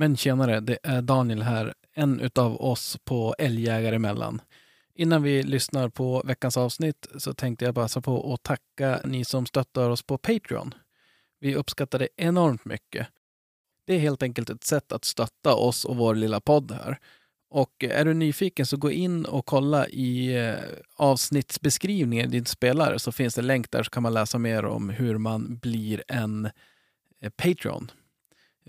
Men tjenare, det är Daniel här, en utav oss på Älgjägare emellan. Innan vi lyssnar på veckans avsnitt så tänkte jag passa på att tacka ni som stöttar oss på Patreon. Vi uppskattar det enormt mycket. Det är helt enkelt ett sätt att stötta oss och vår lilla podd här. Och är du nyfiken så gå in och kolla i eh, avsnittsbeskrivningen i din spelare så finns det länk där så kan man läsa mer om hur man blir en eh, Patreon.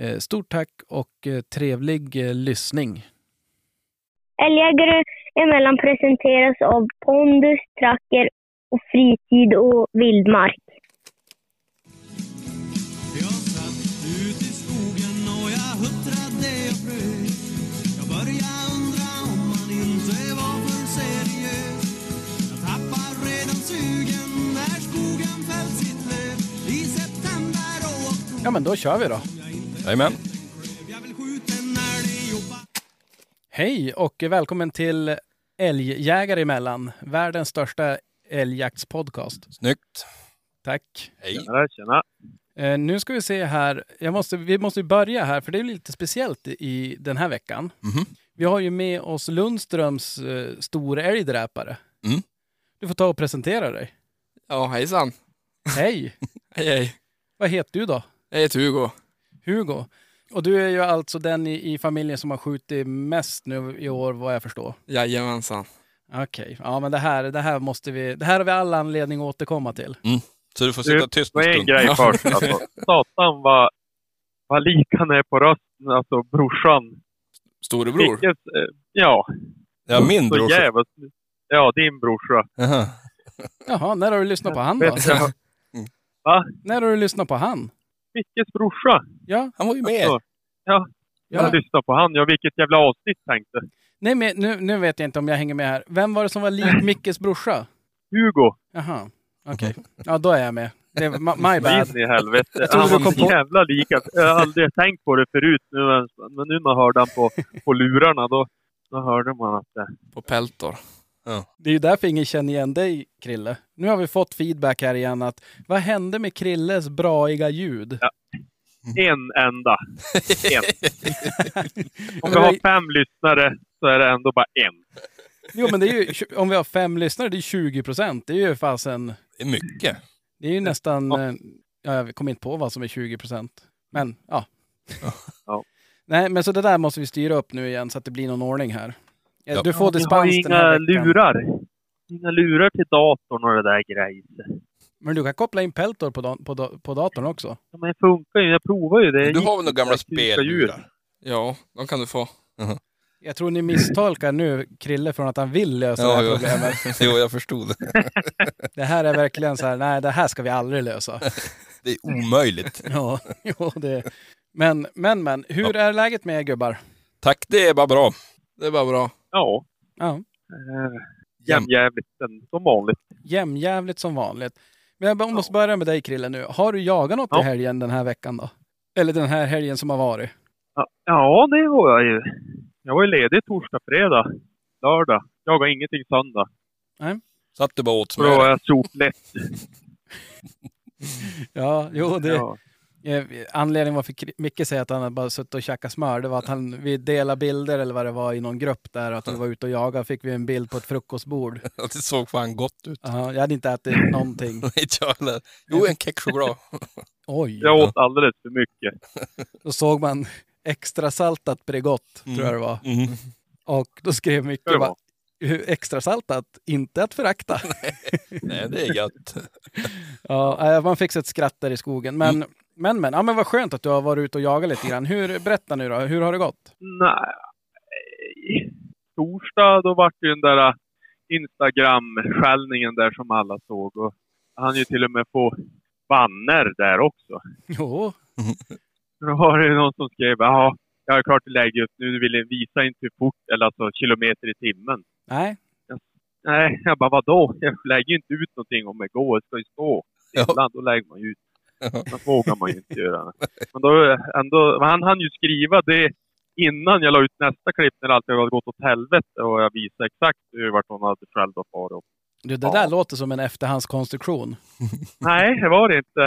Eh, Stort tack och eh, trevlig eh, lyssning. Älgjägare emellan presenteras av Pondus, Tracker och Fritid och Vildmark. Jag satt ut i skogen och jag huttrade och frös Jag började undra om man inte var för seriös Jag tappar redan sugen när skogen fällt sitt löv I september och oktober Ja, men då kör vi då. Jajamän. Hej och välkommen till Älgjägare emellan, världens största älgjaktspodcast. Snyggt. Tack. Hej. Tjena, tjena. Eh, nu ska vi se här. Jag måste, vi måste börja här, för det är lite speciellt i den här veckan. Mhm. Vi har ju med oss Lundströms eh, stora älgdräpare. Mm. Du får ta och presentera dig. Ja, hejsan. Hej! Hej, hej. Vad heter du då? Jag heter Hugo. Hugo. Och du är ju alltså den i, i familjen som har skjutit mest nu i år, vad jag förstår. Jajamensan. Okej, ja men det här, det här måste vi, det här har vi alla anledning att återkomma till. Så du får Du, sitta tyst Det en var en stund. grej först. Alltså. Satan vad, vad lik han är på rösten, alltså brorsan. Storebror. Vilket, eh, ja, Ja, min så brorsa. jävligt. Ja, din brorsa. Jaha. Jaha, när har du lyssnat på han då? Vet jag, När har du lyssnat på han? Mickes brorsa. Ja, Han var ju med. Alltså, ja, jag ja. lyssnade på han. Ja, vilket jävla avsnitt tänkte. Nej, men nu, nu vet jag inte om jag hänger med här. Vem var det som var lik Mickes brorsa? Hugo, Jaha, okej. Ja, då är jag med. Det är, my bad. in i helvete. Jag trodde Han var så jävla lika. Jag har aldrig tänkt på det förut. Nu, men nu när jag hörde han på, på lurarna, då, då hörde man att det... På Peltor. Det är ju därför ingen känner igen dig, Krille. Nu har vi fått feedback här igen att vad hände med Krilles braiga ljud? En enda. En. Om vi har fem lyssnare så är det ändå bara en. Jo, men det är ju, om vi har fem lyssnare, det är 20 procent. Det är ju fasen, Det är mycket. det är ju nästan, Ja. eh, ja, jag kommer inte på vad som är 20 procent. Men, ja. Ja. Nej, men så det där måste vi styra upp nu igen så att det blir någon ordning här. Ja. Du får har dispens den här inga veckan. lurar. Inga lurar till datorn och det där grejer. Men du kan koppla in Peltor på, da- på, da- på datorn också. Men det funkar ju. Jag provar ju det. Du har väl några gamla spellurar? Ja, de kan du få. Jag tror ni misstolkar nu Krille från att han vill lösa det Ja, här jo. problemet. jo, jag förstod det. Det här är verkligen så här, nej det här ska vi aldrig lösa. Det är omöjligt. Ja, jo, det... Men, men, men, hur är läget med er gubbar? Tack, det är bara bra. Det är bara bra. Ja. Ja, Eh, Jäm. Jämjävligt som- vanligt. jämnjävligt som vanligt. Men jag måste börja med dig Krille nu. Har du jagat något Ja. i helgen den här veckan då? Eller den här helgen som har varit? Ja, Ja, det har jag ju. Jag var ju ledig torsdag, fredag, lördag. Jag har ingenting söndag. Satt du bara åt För då smör. jag soplätt. Ja, jo, det... Ja. Eh, Anledningen varför Micke säger att han hade bara suttit och käkat smör, det var att han, vi delade bilder eller vad det var i någon grupp där, att vi var ute och jagade, fick vi en bild på ett frukostbord. Det såg fan gott ut. Aha, jag hade inte ätit någonting. Inte jag heller. Jo, en kexchoklad. Oj, Jag åt alldeles för mycket. då såg man extra saltat Bregott, tror jag det var. Mm. Och då skrev Micke bara, "Hur extra saltat, inte att förakta. Nej, det är gött. ja, eh, man fick sig ett skratt där i skogen. Men, men, men, ja, men vad skönt att du har varit ute och jagat lite grann. Hur, berätta nu då, hur har det gått? Nej. Torsdag, då vart det ju den där Instagram-skällningen där som alla såg. Och han ju till och med få banner där också. Jo, Då var det ju någon som skrev, ja, jag har klart lägga upp nu, du vill visa inte hur fort, eller alltså kilometer i timmen. nej, Nej, jag bara vadå? Jag lägger ju inte ut någonting om det går, det ska ju stå stilla, då lägger man ju ut. Det vågar man ju inte göra. Men då ändå, men han hann ju skriva det innan jag la ut nästa klipp när allt hade gått åt helvete och jag visade exakt hur vart hon hade själv farit. du, det Ja. där låter som en efterhandskonstruktion. Nej, det var det inte.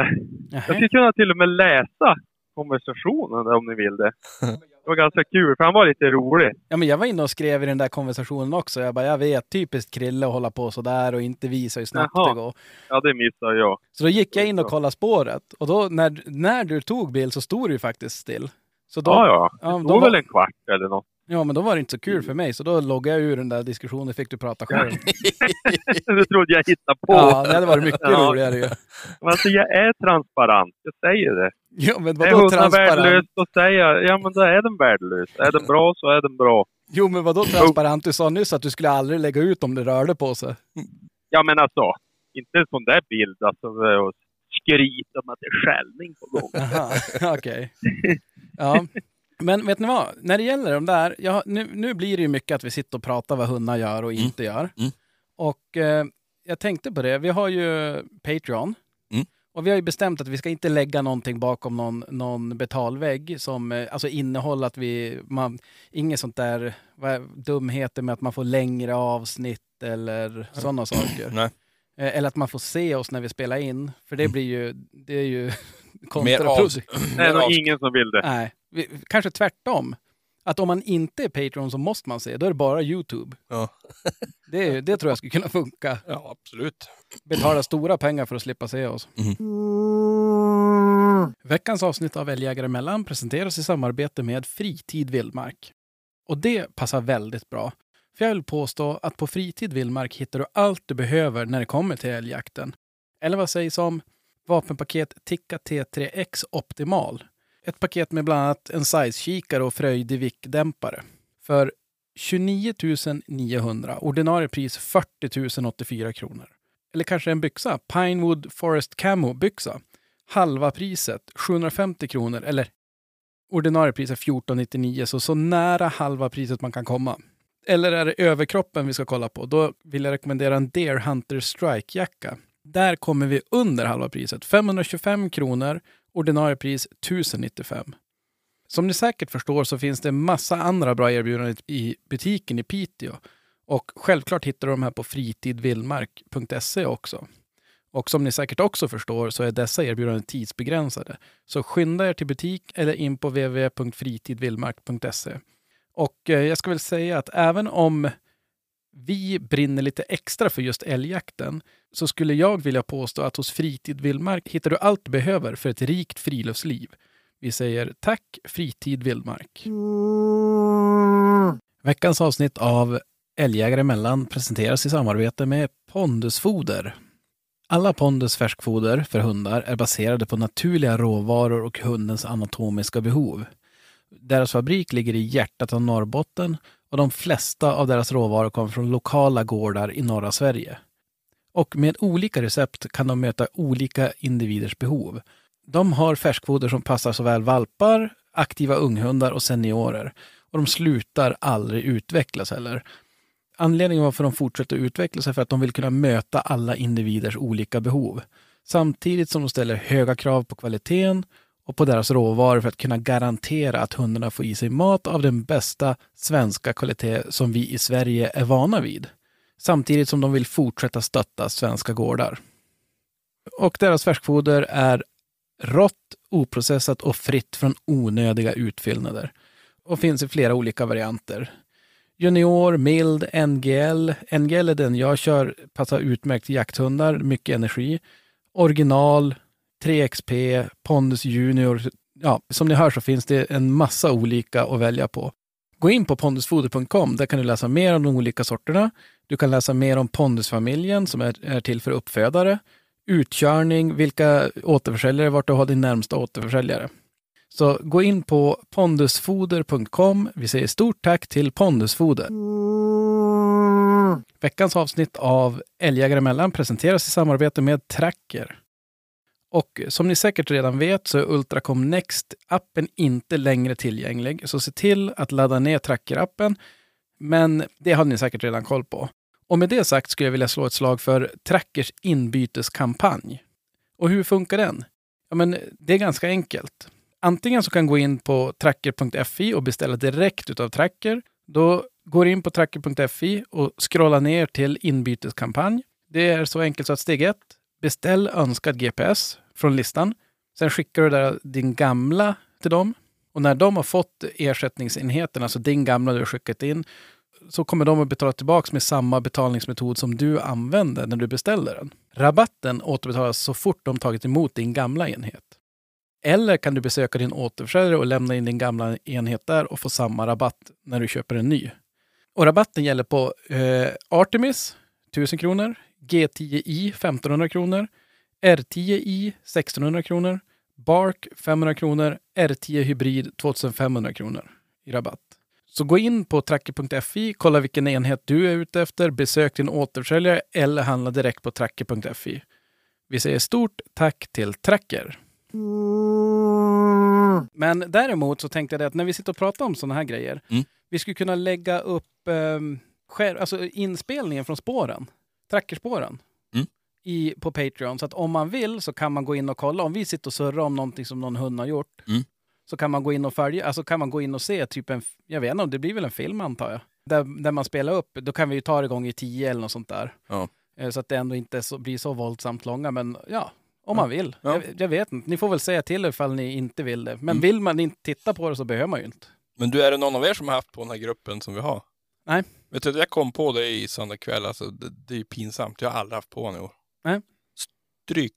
Jag skulle kunna till och med läsa konversationen om ni vill det. Det var ganska kul, för han var lite rolig. Ja, men jag var inne och skrev i den där konversationen också. Jag bara, jag vet, typiskt Krille att hålla på sådär och inte visa hur snabbt Jaha. det går. Ja, det missade jag. Så då gick jag in och kollade spåret. Och då när, när du tog bild så stod du ju faktiskt still. Så då, ja, ja. ja, Det då stod var- väl en kvart eller något. Ja, men då var det inte så kul för mig. Så då loggade jag ur den där diskussionen fick du prata själv. det trodde jag hittade på. Ja, det hade varit mycket Ja. roligare ju. Men alltså, jag är transparent. Jag säger det. Ja, men Är vadå hunden transparent? värdelös, då säger jag, ja men då är den värdelös. Är den bra så är den bra. Jo, men vadå transparent? Du sa nyss att du skulle aldrig lägga ut om det rörde på sig. Ja men alltså, inte en sån där bild alltså, och skryta om att det är skällning på gång. Okej. Ja. Men vet ni vad? När det gäller de där, ja, nu, nu blir det ju mycket att vi sitter och pratar vad hundar gör och inte gör. Mm. Och eh, jag tänkte på det, vi har ju Patreon. Mm. Och vi har ju bestämt att vi ska inte lägga någonting bakom någon, någon betalvägg som eh, alltså innehåller att vi, man, inget sånt där vad, dumheter med att man får längre avsnitt eller sådana saker. Nej. Eh, Eller att man får se oss när vi spelar in. För det blir ju, det är ju Mer kontraproduktivt. Det är Mer nog av- ingen som vill det. Nej, vi, kanske tvärtom. Att om man inte är Patreon så måste man se, då är det bara YouTube. Ja. Det, det tror jag skulle kunna funka. ja, absolut. Betala stora pengar för att slippa se oss. Veckans avsnitt av Älgjägare emellan presenteras i samarbete med Fritid Vildmark. Och det passar väldigt bra. För jag vill påstå att på Fritid Vildmark hittar du allt du behöver när det kommer till älgjakten. Eller vad sägs om vapenpaket Tikka T3X Optimal? Ett paket med bland annat en size-kikare och fröjdig vickdämpare. För 29 900, ordinarie pris 40 084 kronor. Eller kanske en byxa, Pinewood Forest Camo byxa. Halva priset, 750 kronor, eller ordinarie pris är 1499, så så nära halva priset man kan komma. Eller är det överkroppen vi ska kolla på? Då vill jag rekommendera en Deer Hunter Strike-jacka. Där kommer vi under halva priset, 525 kronor, ordinarie pris 1095. Som ni säkert förstår så finns det massa andra bra erbjudanden i butiken i Piteå. Och självklart hittar du de här på fritidvildmark.se också. Och som ni säkert också förstår så är dessa erbjudanden tidsbegränsade. Så skynda er till butik eller in på www.fritidvildmark.se. Och eh, jag ska väl säga att även om vi brinner lite extra för just älgjakten så skulle jag vilja påstå att hos Fritid Vildmark hittar du allt du behöver för ett rikt friluftsliv. Vi säger tack Fritid Vildmark. Veckans avsnitt av Älgjägare emellan presenteras i samarbete med Pondusfoder. Alla Pondus färskfoder för hundar är baserade på naturliga råvaror och hundens anatomiska behov. Deras fabrik ligger i hjärtat av Norrbotten och de flesta av deras råvaror kommer från lokala gårdar i norra Sverige. Och med olika recept kan de möta olika individers behov. De har färskfoder som passar såväl valpar, aktiva unghundar och seniorer. Och de slutar aldrig utvecklas heller. Anledningen varför de fortsätter utvecklas är för att de vill kunna möta alla individers olika behov. Samtidigt som de ställer höga krav på kvaliteten och på deras råvaror för att kunna garantera att hundarna får i sig mat av den bästa svenska kvalitet som vi i Sverige är vana vid. Samtidigt som de vill fortsätta stötta svenska gårdar. Och deras färskfoder är rått, oprocessat och fritt från onödiga utfyllnader. Och finns i flera olika varianter. Junior, mild, NGL. NGL är den jag kör, passar utmärkt till jakthundar, mycket energi. Original, 3XP, Pondus Junior. Ja, som ni hör så finns det en massa olika att välja på. Gå in på pondusfoder.com. Där kan du läsa mer om de olika sorterna. Du kan läsa mer om pondusfamiljen som är, är till för uppfödare. Utkörning, vilka återförsäljare, vart du har din närmsta återförsäljare. Så gå in på pondusfoder.com. Vi säger stort tack till Pondusfoder. Veckans avsnitt av Älgjägare emellan presenteras i samarbete med Tracker. Och som ni säkert redan vet så är Ultracom Next-appen inte längre tillgänglig. Så se till att ladda ner Tracker-appen. Men det har ni säkert redan koll på. Och med det sagt skulle jag vilja slå ett slag för Trackers inbyteskampanj. Och hur funkar den? Ja, men det är ganska enkelt. Antingen så kan gå in på tracker.fi och beställa direkt utav Tracker. Då går du in på tracker.fi och scrollar ner till inbyteskampanj. Det är så enkelt så att steg ett, beställ önskad GPS från listan. Sen skickar du där din gamla till dem Och när de har fått ersättningsenheten, alltså din gamla du har skickat in, så kommer de att betala tillbaka med samma betalningsmetod som du använde när du beställde den. Rabatten återbetalas så fort de tagit emot din gamla enhet. Eller kan du besöka din återförsäljare och lämna in din gamla enhet där och få samma rabatt när du köper en ny. Och rabatten gäller på eh, Artemis 1000 kronor, G10i 1500 kronor, R10i 1600 kronor, Bark 500 kronor, R10 Hybrid 2500 kronor i rabatt. Så gå in på tracker.fi, kolla vilken enhet du är ute efter, besök din återförsäljare eller handla direkt på tracker.fi. Vi säger stort tack till Tracker. Men däremot så tänkte jag att när vi sitter och pratar om sådana här grejer, Mm. vi skulle kunna lägga upp eh, skär, alltså inspelningen från spåren, trackerspåren. I, på Patreon. Så att om man vill så kan man gå in och kolla. Om vi sitter och surrar om någonting som någon hund har gjort, Mm. så kan man gå in och följa, alltså kan man gå in och se typ en, jag vet inte, det blir väl en film antar jag. Där, där man spelar upp, då kan vi ju ta det gånger tio eller något sånt där. Ja. Eh, Så att det ändå inte så, blir så våldsamt långa, men ja, om man vill. Ja. Jag, jag vet inte, ni får väl säga till ifall ni inte vill det. Men Mm. vill man inte titta på det så behöver man ju inte. Men du, är det någon av er som har haft på den här gruppen som vi har? Nej. Vet du, jag kom på det i söndag kväll, alltså det, det är pinsamt. Jag har aldrig haft på den i år. Nej. Stryk.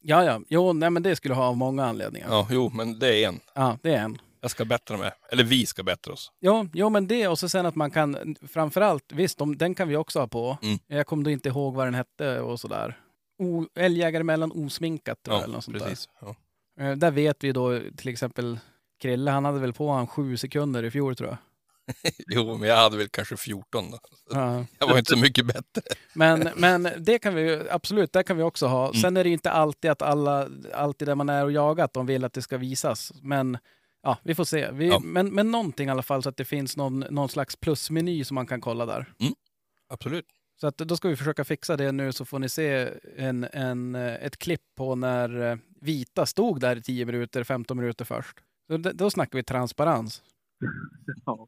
Ja, ja, jo, nej men det skulle ha av många anledningar. Ja, Ja, jo, men det är en. det är en. Jag ska bättra mig. Eller vi ska bättra oss. Jo, jo, men det och så sen att man kan, framförallt, visst, de, den kan vi också ha på. Mm. Jag kommer då inte ihåg vad den hette och sådär. O, älgjägare mellan osminkat tror jag, eller Ja, något sånt precis. Ja. där. Eh, Där vet vi då till exempel Krille, han hade väl på han sju sekunder i fjol tror jag. Jo, men jag hade väl kanske 14 då. Ja. Jag var inte så mycket bättre. Men, men det kan vi ju, absolut, det kan vi också ha. Mm. Sen är det inte alltid att alla, alltid där man är och jagar, att de vill att det ska visas. Men ja, vi får se. Vi, Ja. men, men någonting i alla fall så att det finns någon, någon slags plusmeny som man kan kolla där. Absolut. Så att då ska vi försöka fixa det nu så får ni se en, en, ett klipp på när eh, Vita stod där i 10 minuter, 15 minuter först. Så då snackar vi transparens. Ja.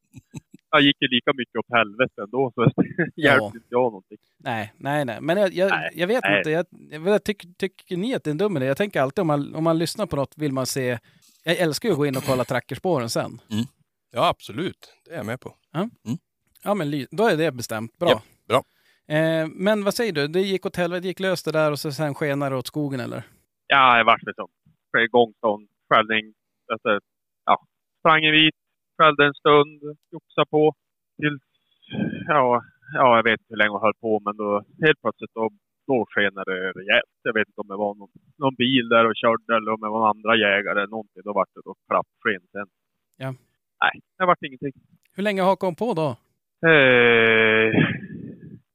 Jag gick ju lika mycket åt helvete ändå, så hjälpte inte jag någonting. Nej, nej, nej. Men jag, jag, Nej, jag vet nej. inte. Jag, jag, jag tycker, tycker ni att det är en dum idé? Jag tänker alltid om man, om man lyssnar på något vill man se... Jag älskar ju att gå in och kolla trackerspåren sen. Ja, absolut. Det är jag med på. Ja, men ly- då är det bestämt. Bra. Japp, bra. Eh, men vad säger du? Det gick åt helvete, det gick löst det där och så sen skenade det åt skogen eller? Ja, jag vart liksom flera gånger sån skällning. Alltså, ja, sprang en vit, skällde en stund, joxade på. Tills, ja, ja, jag vet inte hur länge jag höll på, men då helt plötsligt då, då skenade det rejält. Jag vet inte om det var någon, någon bil där och körde eller om det var andra jägare eller någonting. Då vart det då klappsken sen. Ja. Nej, det vart ingenting. Hur länge hakade hon på då? Eh,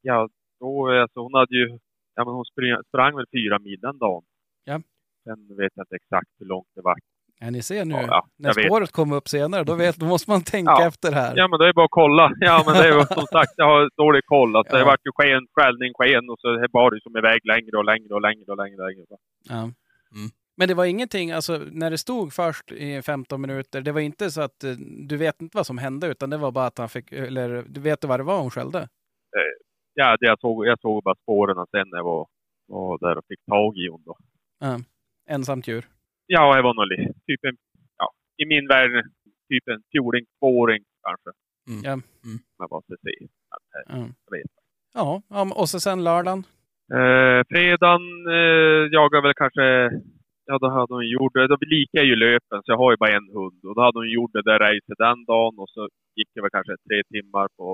ja, då, alltså hon hade ju, ja men hon sprang, sprang väl fyra mil den dagen. Ja. Sen vet jag inte exakt hur långt det var. Ja, ni ser nu, Ja, ja, när jag vet. spåret kommer upp senare, då, vet, då måste man tänka Ja. efter här. Ja men det är bara att kolla. Ja men det är ju som sagt, jag har dålig koll. Alltså, Ja. Det vart ju sken, skällning, sken och så det bar det som iväg längre och längre och längre och längre. Och längre. Ja. Men det var ingenting, alltså när det stod först i 15 minuter, det var inte så att eh, du vet inte vad som hände, utan det var bara att han fick, eller du vet vad det var hon skällde? Ja, det jag, såg, jag såg bara spåren sen när jag var, var där och fick tag i hon då. Ja. Ensamt djur. Ja, jag var nog typ en, ja, i min värld, typ en fjording, tvååring kanske. Mm. Ja. Mm. Man måste se. Att, eh, Ja. Jag vet. Ja, ja, men- och så sen lördagen. Eh, fredagen eh, jagade väl kanske, ja då hade hon gjort det, då likar jag ju löpen så jag har ju bara en hund. Och då hade hon gjort det där racet den dagen och så gick det väl kanske tre timmar på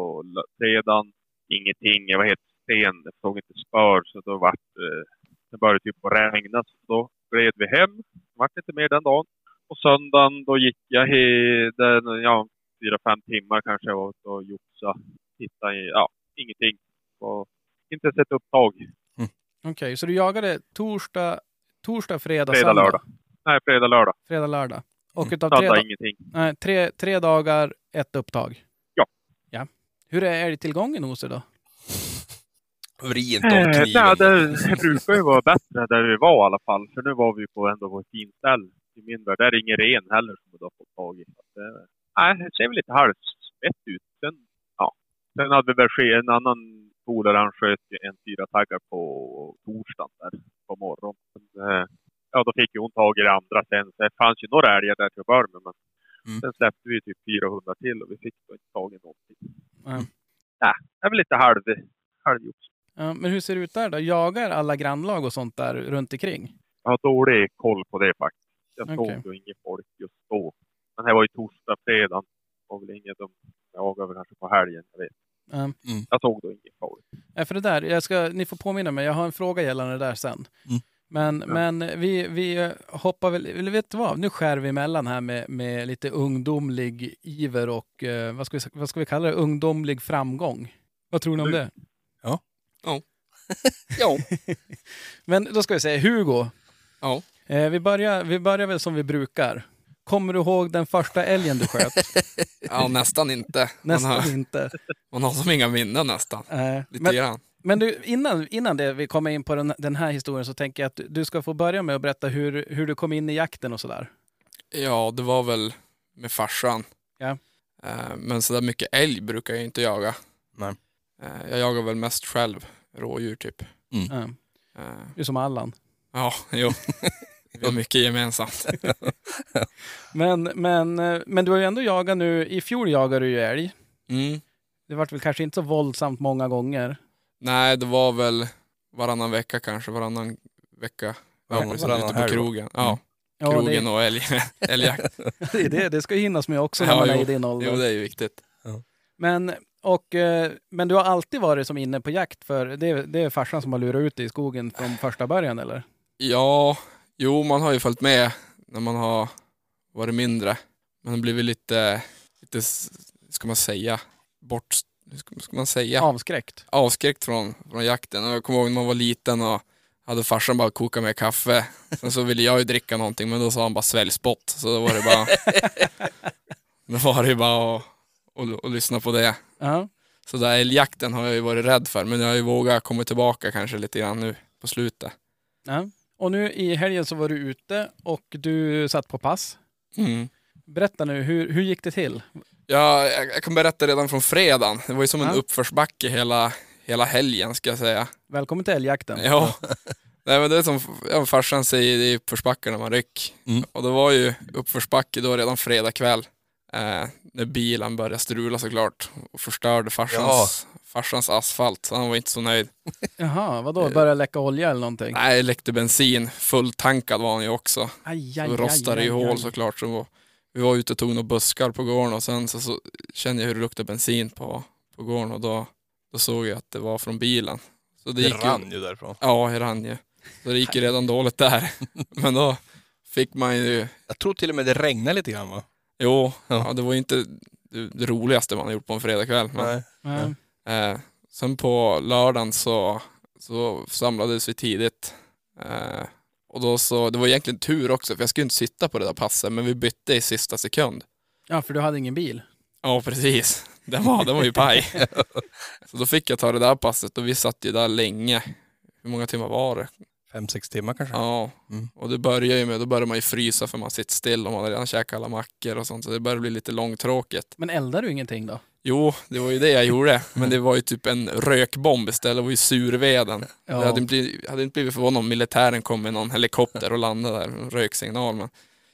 fredagen. Ingenting, jag var helt sen, jag såg inte spör så då vart eh, det började typ att regna så då gled vi hem. Vart inte mer den dagen. Och söndagen då gick jag den, ja, fyra, fem timmar kanske och, och joxa. Hittade, ja, ingenting. Och inte sett upptag. Okej, så du jagade torsdag, torsdag, fredag, Fredag, söndag? lördag. Nej, fredag, lördag. Fredag, lördag. Och Mm. utav tre, Söndag da- ingenting. nej, tre, tre dagar, ett upptag? Ja. ja. Hur är älgtillgången hos er då? Vrid inte om Eh, nej, det, det brukar ju vara bättre där vi var i alla fall. För nu var vi på ändå på ett fint ställe i min värld. Där är ingen ren heller som vi har fått tag i. Det, nej, det ser väl lite halvspett ut. Sen, ja. Sen hade vi väl ske en annan polare, han sköt en fyra taggar på torsdagen där på morgonen. Eh, ja, då fick ju hon tag i det andra sen. Så det fanns ju några älgar där till att börja med. Men Mm. Sen släppte vi typ 400 till och vi fick då inte tagit någonting. Ja. Nej, det är väl lite halv, halvgjort. Ja, men hur ser det ut där då? Jagar alla grannlag och sånt där runt omkring? Jag har dålig koll på det faktiskt. Jag såg ju inget folk just då. Men det var ju torsdag, fredag. Det var väl inget de jagade väl kanske på helgen. Jag vet. Ja. Jag såg då inget folk. Ja, för det där, jag ska, ni får påminna mig, jag har en fråga gällande det där sen. Mm. Men, Ja. men vi, vi hoppar väl, eller vet du vad, nu skär vi emellan här med, med lite ungdomlig iver och eh, vad, ska vi, vad ska vi kalla det, ungdomlig framgång. Vad tror ni om det? Ja. Men då ska vi säga Hugo. Ja. Eh, vi, börjar, vi börjar väl som vi brukar. Kommer du ihåg den första älgen du sköt? ja, nästan inte. Man Nästan har, inte. man har som inga minnen nästan. Eh, Lite men, grann. men du, innan, innan det, vi kommer in på den, den här historien så tänker jag att du ska få börja med att berätta hur, hur du kom in i jakten och sådär. Ja, det var väl med farsan. Ja. Eh, Men så där mycket älg brukar jag inte jaga. Nej. Eh, Jag jagar väl mest själv, rådjur typ. Ja. Eh, Du är som Allan. Ja, jo. Vi har mycket gemensamt. Men, men, eh, men du har ju ändå jagat nu, i fjol jagade du ju älg. Mm. Det vart väl kanske inte så våldsamt många gånger. Nej, det var väl varannan vecka kanske, varannan vecka. Ja, Ja, varannan ute på krogen. Ja, Ja, krogen det, och älg, älgjakt. det, är det, det ska ju hinnas med också när Ja, man är jo. i din ålder. Jo, det är ju viktigt. Men, och, eh, men du har alltid varit som inne på jakt för det, det är farsan som har lurat ut dig i skogen från första början eller? Ja, jo, man har ju följt med när man har varit mindre. Man har blivit lite, lite, ska man säga, bort, ska, man säga? Avskräckt. avskräckt från, från jakten. Och jag kommer ihåg när man var liten och hade farsan bara kokat med kaffe. Sen så ville jag ju dricka någonting men då sa han bara svälj spott. Så då var det bara Då var det bara att, att, att lyssna på det. Ja. Så där älgjakten har jag ju varit rädd för men jag har ju vågat komma tillbaka kanske lite grann nu på slutet. ja. Och nu i helgen så var du ute och du satt på pass. Mm. Berätta nu, hur, hur gick det till? Ja, jag, jag kan berätta redan från fredagen. Det var ju som en Ja. uppförsbacke hela, hela helgen ska jag säga. Välkommen till älgjakten. Ja. Nej, men det är som ja, farsan säger, det är uppförsbacke när man rycker. Mm. Och det var ju uppförsbacke då redan fredag kväll. Eh, när bilen började strula såklart och förstörde farsans, farsans asfalt. Så han var inte så nöjd. Jaha, vadå? Började läcka olja eller någonting? Nej, läckte bensin. Fulltankad var han ju också. Aj, aj, Så aj, rostade i aj, aj. hål såklart. Så var- vi var ute och tog några buskar på gården och sen så, så kände jag hur det luktade bensin på, på gården och då, då såg jag att det var från bilen. Så det, Det gick rann ju därifrån. Ja, det rann ju. Så det gick ju redan dåligt där. Men då fick man ju, Jag tror till och med det regnade lite grann va? Jo, Ja. ja. det var ju inte det, roligaste man har gjort på en fredagkväll. Men, Nej. Ja. eh, sen på lördagen så, så samlades vi tidigt. Eh, och då så, det var egentligen tur också, för jag skulle inte sitta på det där passet, men vi bytte i sista sekund. ja, för du hade ingen bil. Ja, precis. Den var, den var ju paj. så då fick jag ta det där passet och vi satt ju där länge. Hur många timmar var det? Fem, sex timmar kanske? Ja, Mm. och det börjar ju med, då börjar man ju frysa för man sitter still och man har redan käkat alla mackor och sånt, så det börjar bli lite långtråkigt. Men eldar du ingenting då? Jo, det var ju det jag gjorde, men det var ju typ en rökbomb istället, det var ju surveden. Ja. Jag hade inte blivit, hade inte blivit förvånad om militären kom med någon helikopter och landade där, en röksignal, men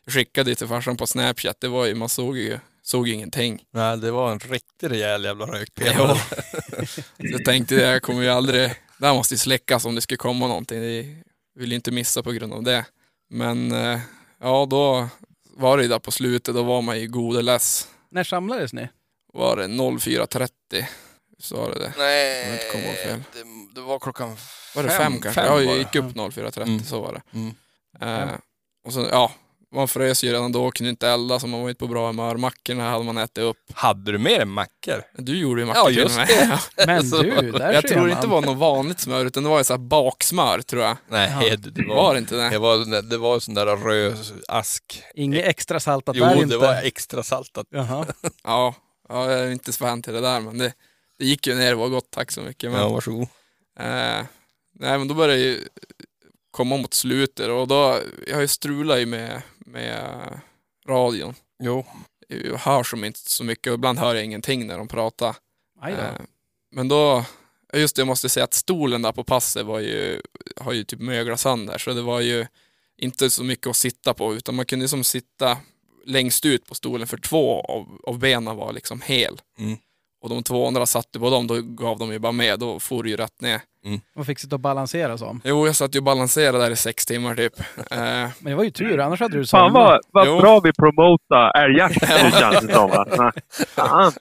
jag skickade det till farsan på Snapchat, det var ju, man såg ju, såg ingenting. Nej, det var en riktigt rejäl jävla Ja. rökpelare. Så jag tänkte det, jag kommer ju aldrig, det här måste ju släckas om det skulle komma någonting. Det vill inte missa på grund av det. Men eh, ja, då var det där på slutet, då var man ju god och less. När samlades ni? Var det 04.30? Så var det det. Nej, det, det var klockan Var det fem, fem, kanske? fem ja, jag gick upp 04.30, Mm. så var det. Mm. Eh, och så, ja, man frös ju redan då, kunde inte elda så man var inte på bra humör. Mackorna hade man ätit upp. Hade du med dig mackor? Du gjorde ju mackor Ja, till just med. det. Men du, där Jag tror man. inte det var något vanligt smör, utan det var ju så här baksmör, tror jag. Nej, Ja. det, det Var var, det inte det? det var, det var sån där röd ask. Inget extra saltat Jo, där det inte. var extra saltat. Jaha. Ja, ja, jag är inte så fan till det där, men det, det gick ju ner, det var gott, tack så mycket. Men, Ja, varsågod. eh, nej, men då började det ju komma mot slutet och då, jag har ju strulat ju med, med radion. Jo. Jag hör som inte så mycket och ibland hör jag ingenting när de pratar. Eh, men då, just det, jag måste säga att stolen där på passet var ju, har ju typ möglat sönder, så det var ju inte så mycket att sitta på, utan man kunde som sitta längst ut på stolen för två av, av benen var liksom hel. Mm. Och de två andra satte på dem, då gav de ju bara med, då for det ju rätt ner. Och fick sitta och balansera som. Jo, jag satt ju och balanserade där i sex timmar typ. Eh, Men det var ju tur, annars hade du Fan somnat. vad, vad Jo. bra vi promotar älgjakt det känns det som. va? Fan,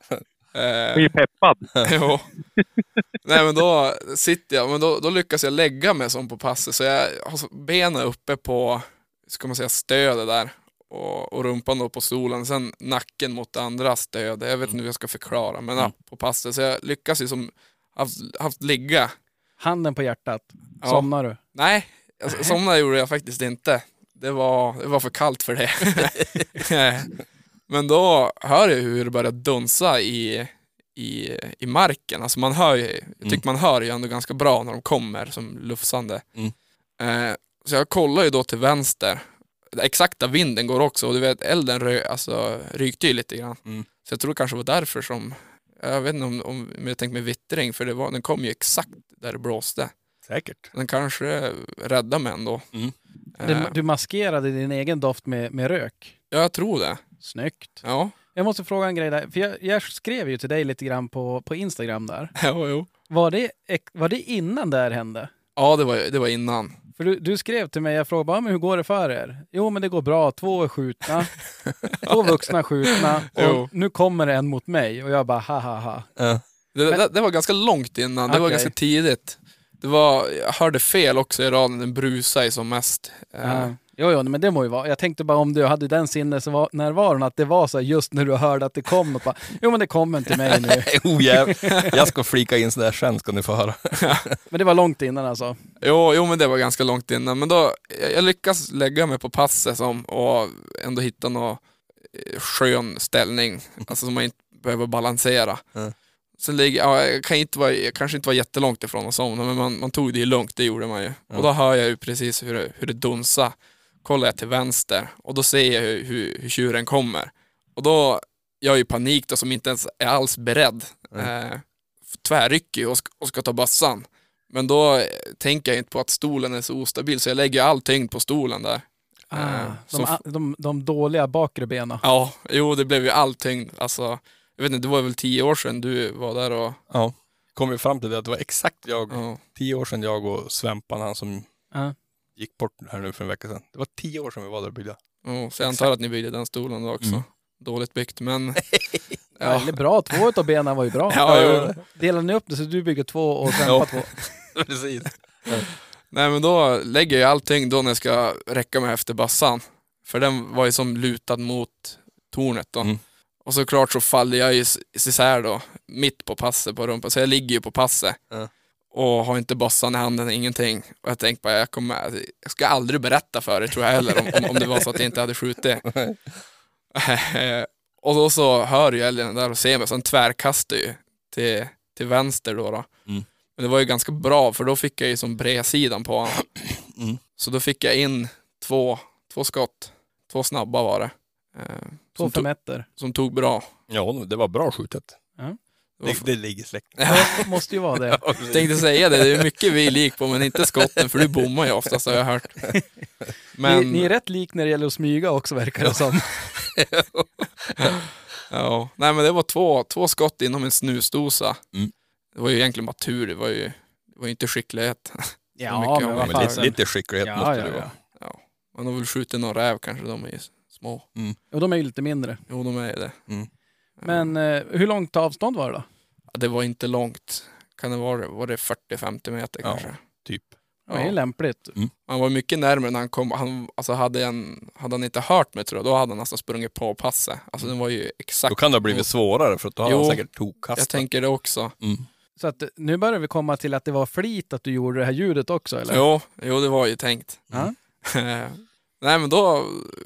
eh, jag är peppad. jo. Nej men då sitter jag, men då, då lyckas jag lägga mig som på passet, så jag har så- benen uppe på, ska man säga, stödet där. Och, och rumpan då på stolen, sen nacken mot det andra stödet. Jag vet inte hur jag ska förklara, men ja, på passet. Så jag lyckas ju som, haft, haft ligga. Handen på hjärtat. Ja. Somnar du? Nej, alltså, somna gjorde jag faktiskt inte. Det var, det var för kallt för det. Men då hör jag hur det börjar dunsa i, i, i marken. Alltså man hör ju, jag tycker man hör ju ändå ganska bra när de kommer som lufsande. Mm. Eh, så jag kollar ju då till vänster. Exakt där vinden går också och du vet elden rö, alltså, rykte ju lite grann. Mm. Så jag tror det kanske var därför som, jag vet inte om, om, om jag tänkte med vittring, för det var, den kom ju exakt där det blåste. Säkert. Den kanske räddade mig ändå. Mm. Du, Eh, du maskerade din egen doft med, med rök. ja, jag tror det. Snyggt. Ja, Jag måste fråga en grej där. För jag, jag skrev ju till dig lite grann på, på Instagram där. jo, jo. Var det, var det innan det här hände? Ja, det var, det var innan. För du, du skrev till mig, jag frågade bara, men hur går det för er? Jo, men det går bra. Två är skjutna. Två vuxna skjutna. Jo. Och nu kommer det en mot mig. Och jag bara, ha ha ha. Ja. Det, Men- det, det var ganska långt innan, det var ganska tidigt. Det var, jag hörde fel också i raden, den brusade som mest. Eh, Ja. Jo, jo, men det må ju vara. Jag tänkte bara om du hade den sinnesnärvaron att det var så just när du hörde att det kom något. Bara, jo, men det kommer till mig nu. Oh. Jag ska flika in sådär sen ska ni få höra. Men det var långt innan alltså. Jo, jo, men det var ganska långt innan. Men då, jag, jag lyckas lägga mig på passet som, och ändå hitta någon eh, skön ställning, alltså som man inte behöver balansera. Ja. Sen ligger, ja, jag, kan inte vara, jag kanske inte var jättelångt ifrån att somna, men man, man tog det ju lugnt, det gjorde man ju. Ja. Och då hör jag ju precis hur det, hur det dunsar. Kollar jag till vänster och då ser jag hur, hur, hur tjuren kommer. Och då, jag är ju panik då som inte ens är alls beredd. Mm. Eh, tvärrycker och ska, och ska ta bössan. Men då eh, tänker jag inte på att stolen är så ostabil så jag lägger all tyngd på stolen där. Ah, Eh, de, de, de dåliga bakre benen. Ja, jo det blev ju all tyngd. Alltså, jag vet inte, det var väl tio år sedan du var där och... Ja. Kom vi fram till det att det var exakt jag, Ja, tio år sedan jag och Svempan, han som Ja. Gick bort här nu för en vecka sedan. Det var tio år sedan vi var där och byggde. ja, så jag antar att ni byggde den stolen då också. Mm. Dåligt byggt, men... Ja. Eller bra, två av benen var ju bra. Ja, jo. Delade ni upp det så du bygger två och Svempa två? Precis. Nej men då lägger jag all tyngd då när jag ska räcka mig efter bassan. För den var ju som lutad mot tornet då. Mm. Och såklart så faller jag ju is- isär då, mitt på passet på rumpan. Så jag ligger ju på passet. Ja. Och har inte bossan i handen, ingenting. Och jag tänkte bara, jag, kommer, jag ska aldrig berätta för er tror jag heller, om, om, om det var så att jag inte hade skjutit. och då så hör ju älgen där och ser mig, så han tvärkastar ju till, till vänster då. då. Mm. Men det var ju ganska bra, för då fick jag ju som bredsidan på honom. Mm. Så då fick jag in två, två skott. Två snabba var det. Eh, Två som, tog, som tog bra. Ja, det var bra skjutet. Det Det, ligger släkt. Det måste ju vara det. Jag tänkte säga det, det är mycket vi är lik på, men inte skotten, för du bommar ju oftast har jag hört. Men, Ni, ni är rätt lik när det gäller att smyga också verkar det som. ja, nej men det var två, två skott inom en snusdosa. Mm. Det var ju egentligen bara tur, det var ju, det var ju inte skicklighet. Ja, men. Men lite, lite skicklighet Ja, måste ja, det vara. Ja, man har väl skjutit någon räv kanske, de är ju små. Och de är ju lite mindre. Jo, de är ju det. Men eh, hur långt avstånd var det då? Ja, det var inte långt. Kan det vara, var det 40-50 meter Ja. kanske? Typ. Det var ju lämpligt. Han var mycket närmare när han kom. Han, alltså hade, en, hade han inte hört mig tror jag, då hade han nästan sprungit på passet. Alltså den var ju Då exakt. kan det ha blivit svårare för att då har Jo, han säkert tokkastat. Jag tänker det också. Mm. Så att eh, nu börjar vi komma till att det var flit att du gjorde det här ljudet också eller? Jo, jo, det var ju tänkt. Ja. Nej men då,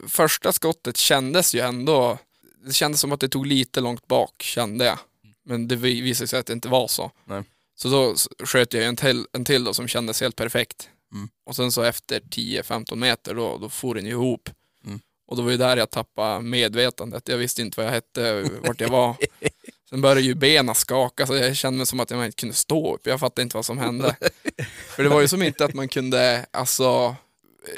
första skottet kändes ju ändå, det kändes som att det tog lite långt bak, kände jag. Men det vi- visade sig att det inte var så. Nej. Så då sköt jag en till, en till då som kändes helt perfekt. Mm. Och sen så efter 10-15 meter då, då for den ihop. Mm. Och då var ju där jag tappade medvetandet. Jag visste inte vad jag hette, vart jag var. Sen började ju benen skaka så jag kände mig som att jag inte kunde stå upp. Jag fattade inte vad som hände. För det var ju som inte att man kunde, alltså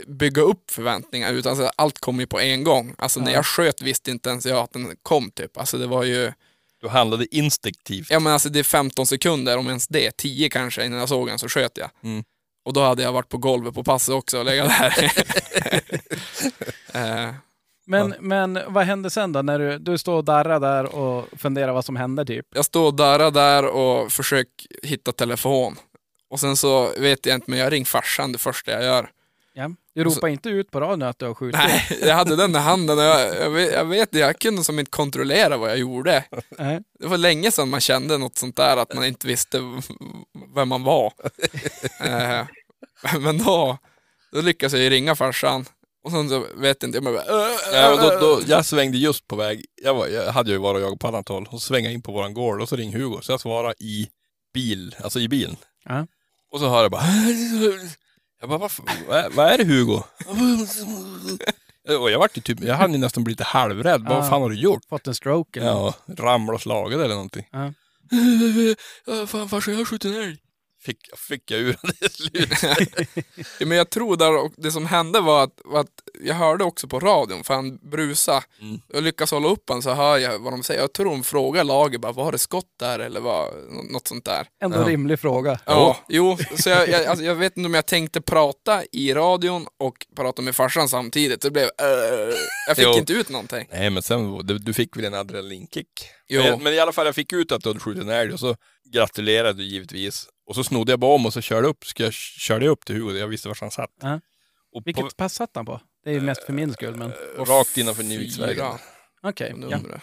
bygga upp förväntningar utan så allt kom ju på en gång. Alltså när Ja. jag sköt visste inte ens jag att den kom typ. Alltså det var ju, Du handlade instinktivt. ja men alltså det är 15 sekunder om ens det, 10 kanske innan jag såg den så sköt jag. Mm. Och då hade jag varit på golvet på passet också och legat där. eh, Men, men vad hände sen då? När du, du står och darrar där och funderar vad som hände typ? jag står och darrar där och försöker hitta telefon. Och sen så vet jag inte, men jag ringer farsan det första jag gör. Ja. Du ropar inte ut på radion att du har skjutit? Nej, jag hade den i handen och jag, jag, vet, jag vet jag kunde som inte kontrollera vad jag gjorde. Nej. Det var länge sedan man kände något sånt där, att man inte visste vem man var. eh, men då, då lyckades jag ju ringa farsan. Och sen så vet jag inte, jag bara... "Äh, Ja, och då, då, jag svängde just på väg, jag, var, jag hade ju varit och jagat på annat håll, och jag in på våran gård och så ringde Hugo, så jag svarade i bil, alltså i bilen. Ja. Och så hör jag bara, jag bara, vad, fan- vad, är- vad är det Hugo? Och jag vart ju typ, jag hade ju nästan blivit lite halvrädd, Ja. vad fan har du gjort? Fått en stroke? Eller? Ja, ramlat och slagit eller någonting. Ja, fan farsan, jag har skjutit en älg. Fick, fick jag ur det till slut. Ja, men jag tror där, och det som hände var att, var att jag hörde också på radion, för han brusa. Mm. Jag lyckas hålla upp han så hör jag vad de säger. Jag tror de frågar laget bara, var det skott där eller vad, nå- något sånt där. Ändå Ja. rimlig fråga. Ja, jo, så jag, jag, alltså, jag vet inte om jag tänkte prata i radion och prata med farsan samtidigt. Det blev, äh, jag fick Jo. inte ut någonting. Nej men sen, du, du fick väl en adrenalinkick? Jo. Men, men i alla fall, jag fick ut att du hade skjutit en älg och så gratulerade du givetvis. Och så snodde jag bara om och så körde upp, ska jag körde jag upp till Hugo, jag visste var han satt. Ja. Och Vilket pass satt han på? Det är ju mest för min skull, men på, rakt innanför Nyviksvägen. Okej. Ja. numret.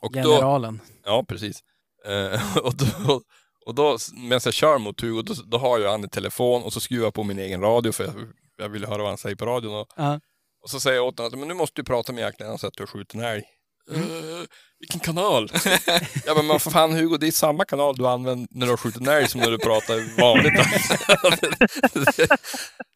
Och då, Generalen. ja precis. Eh, och då, och då medan jag kör mot Hugo, då, då har jag han i telefon och så skruvar jag på min egen radio för jag, jag ville höra vad han säger på radion. Och, Ja. och så säger jag åt honom att men nu måste du prata med jäklarna så att du har skjutit en älg. "Eh, vilken kanal? ja men, för fan Hugo, det är samma kanal du använder när du har skjutit en älg som när du pratar vanligt.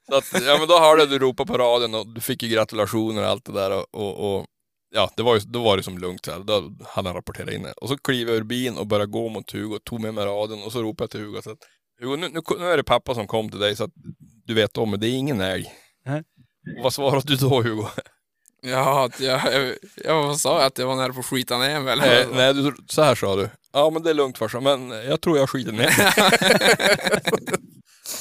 så att, ja men då hörde du ropa på radion och du fick ju gratulationer och allt det där och, och, och ja, det var ju, då var det som lugnt så här. Då hade han rapporterat in det. Och så kliver jag ur bilen och började gå mot Hugo, tog med mig radion och så ropade jag till Hugo så att Hugo, nu, nu, nu är det pappa som kom till dig så att du vet om det, det är ingen älg. Och vad svarade du då Hugo? Ja, att jag, jag, jag sa jag att jag var nära på att skita ner mig Nej, eller? nej du, så här sa du. Ja men det är lugnt farsan, men jag tror jag skiter ner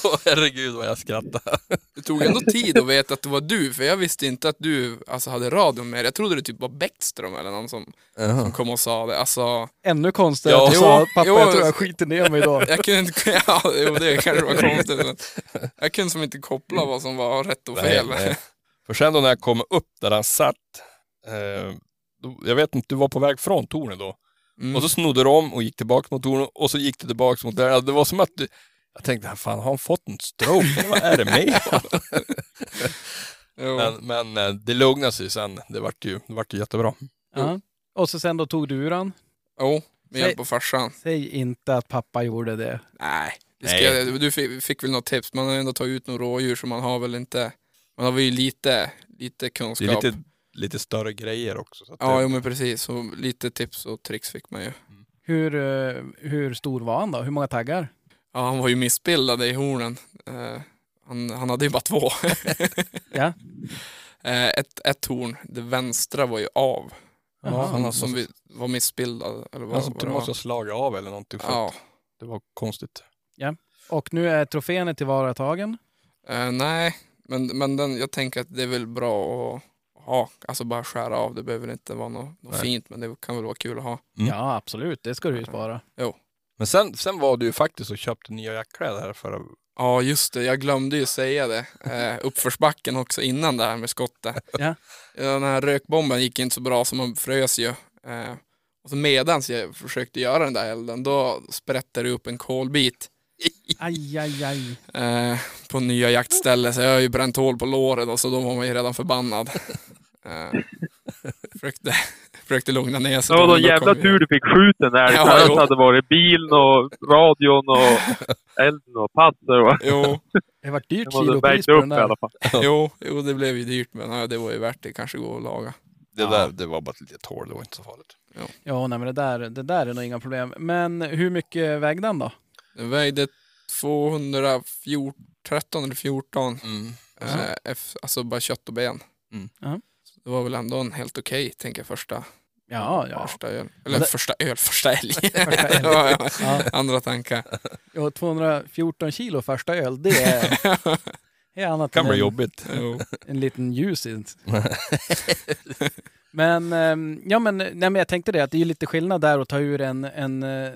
Åh herregud vad jag skrattade. Det tog ändå tid att veta att det var du, för jag visste inte att du alltså, hade radion med dig. Jag trodde det typ var Bäckström eller någon som, som kom och sa det. Alltså, Ännu konstigare Ja, att du sa pappa jo. jag tror jag skiter ner mig idag. jag kunde inte, ja, jo, det kanske var konstigt. Men jag kunde som inte koppla vad som var rätt och fel. Nej, nej. För sen då när jag kom upp där han satt, eh, då, jag vet inte, du var på väg från tornet då. Mm. Och så snodde du om och gick tillbaka mot tornet och så gick du tillbaka mot där. Det var som att du, jag tänkte, fan har han fått en stroke? Vad är det med men, men eh, det lugnade sig sen. Det vart ju, det vart ju jättebra. Ja. Och så sen då tog du den. Jo, med hjälp av farsan. Säg inte att pappa gjorde det. Nej, det ska, Nej. Du fick, fick väl något tips. Man har ändå tagit ut några rådjur så man har väl inte, man har ju lite, lite Det kunskap. är lite, lite större grejer också. Så att Ja, det, jo, men precis. Så lite tips och tricks fick man ju. Hur, eh, hur stor var han då? Hur många taggar? Ja, han var ju missbildad i hornen. Eh, han, han hade ju bara två. Ja. Eh, ett, ett horn, det vänstra var ju av. Jaha. han som vi, var missbildad. Eller vad, du det måste ha slagit av eller någonting. För Ja. Det var konstigt. Och nu är trofén tillvaratagen. Eh, nej, men, men den, jag tänker att det är väl bra att ha. Alltså bara skära av. Det behöver inte vara något, något fint, men det kan väl vara kul att ha. Mm. Ja, absolut. Det ska du ju spara. Men sen, sen var du ju faktiskt och köpte nya jackkläder här förra... Ja, just det. Jag glömde ju säga det. Eh, uppförsbacken också innan det här med skottet. Ja. Ja, Den här rökbomben gick inte så bra så man frös ju. Eh, och så medans jag försökte göra den där elden, då sprättade det upp en kolbit Aj, aj, aj. eh, på nya jaktställe. Så jag har ju bränt hål på låret och så då var man ju redan förbannad. Eh, försökte, försökte lugna ner sig. Det var då, jävla tur du fick skjuten där. Ja, Annars jo. hade varit bilen och radion och elden och passet. Och Jo, Det var dyrt det var kilopris på upp den i där. alla fall. jo, jo, det blev ju dyrt men ja, det var ju värt det. Kanske gå och laga. Det där, det var bara ett litet hål, det var inte så farligt. Ja, nej, men det där, det där är nog inga problem. Men hur mycket vägde han då? Den vägde 213 eller 14. Mm. Eh, alltså bara kött och ben. Mm. Så Det var väl ändå en helt okej, tänker jag, första, Ja, ja. första öl. Eller det- första öl, första älg. Första älg. ja, ja. Andra tankar. ja 214 kilo första öl, det är, det är annat kan än bli en, jobbigt. Jo. en liten ljus. Men, ehm, ja, men, nej, men jag tänkte det, att det är lite skillnad där att ta ur en, en eh,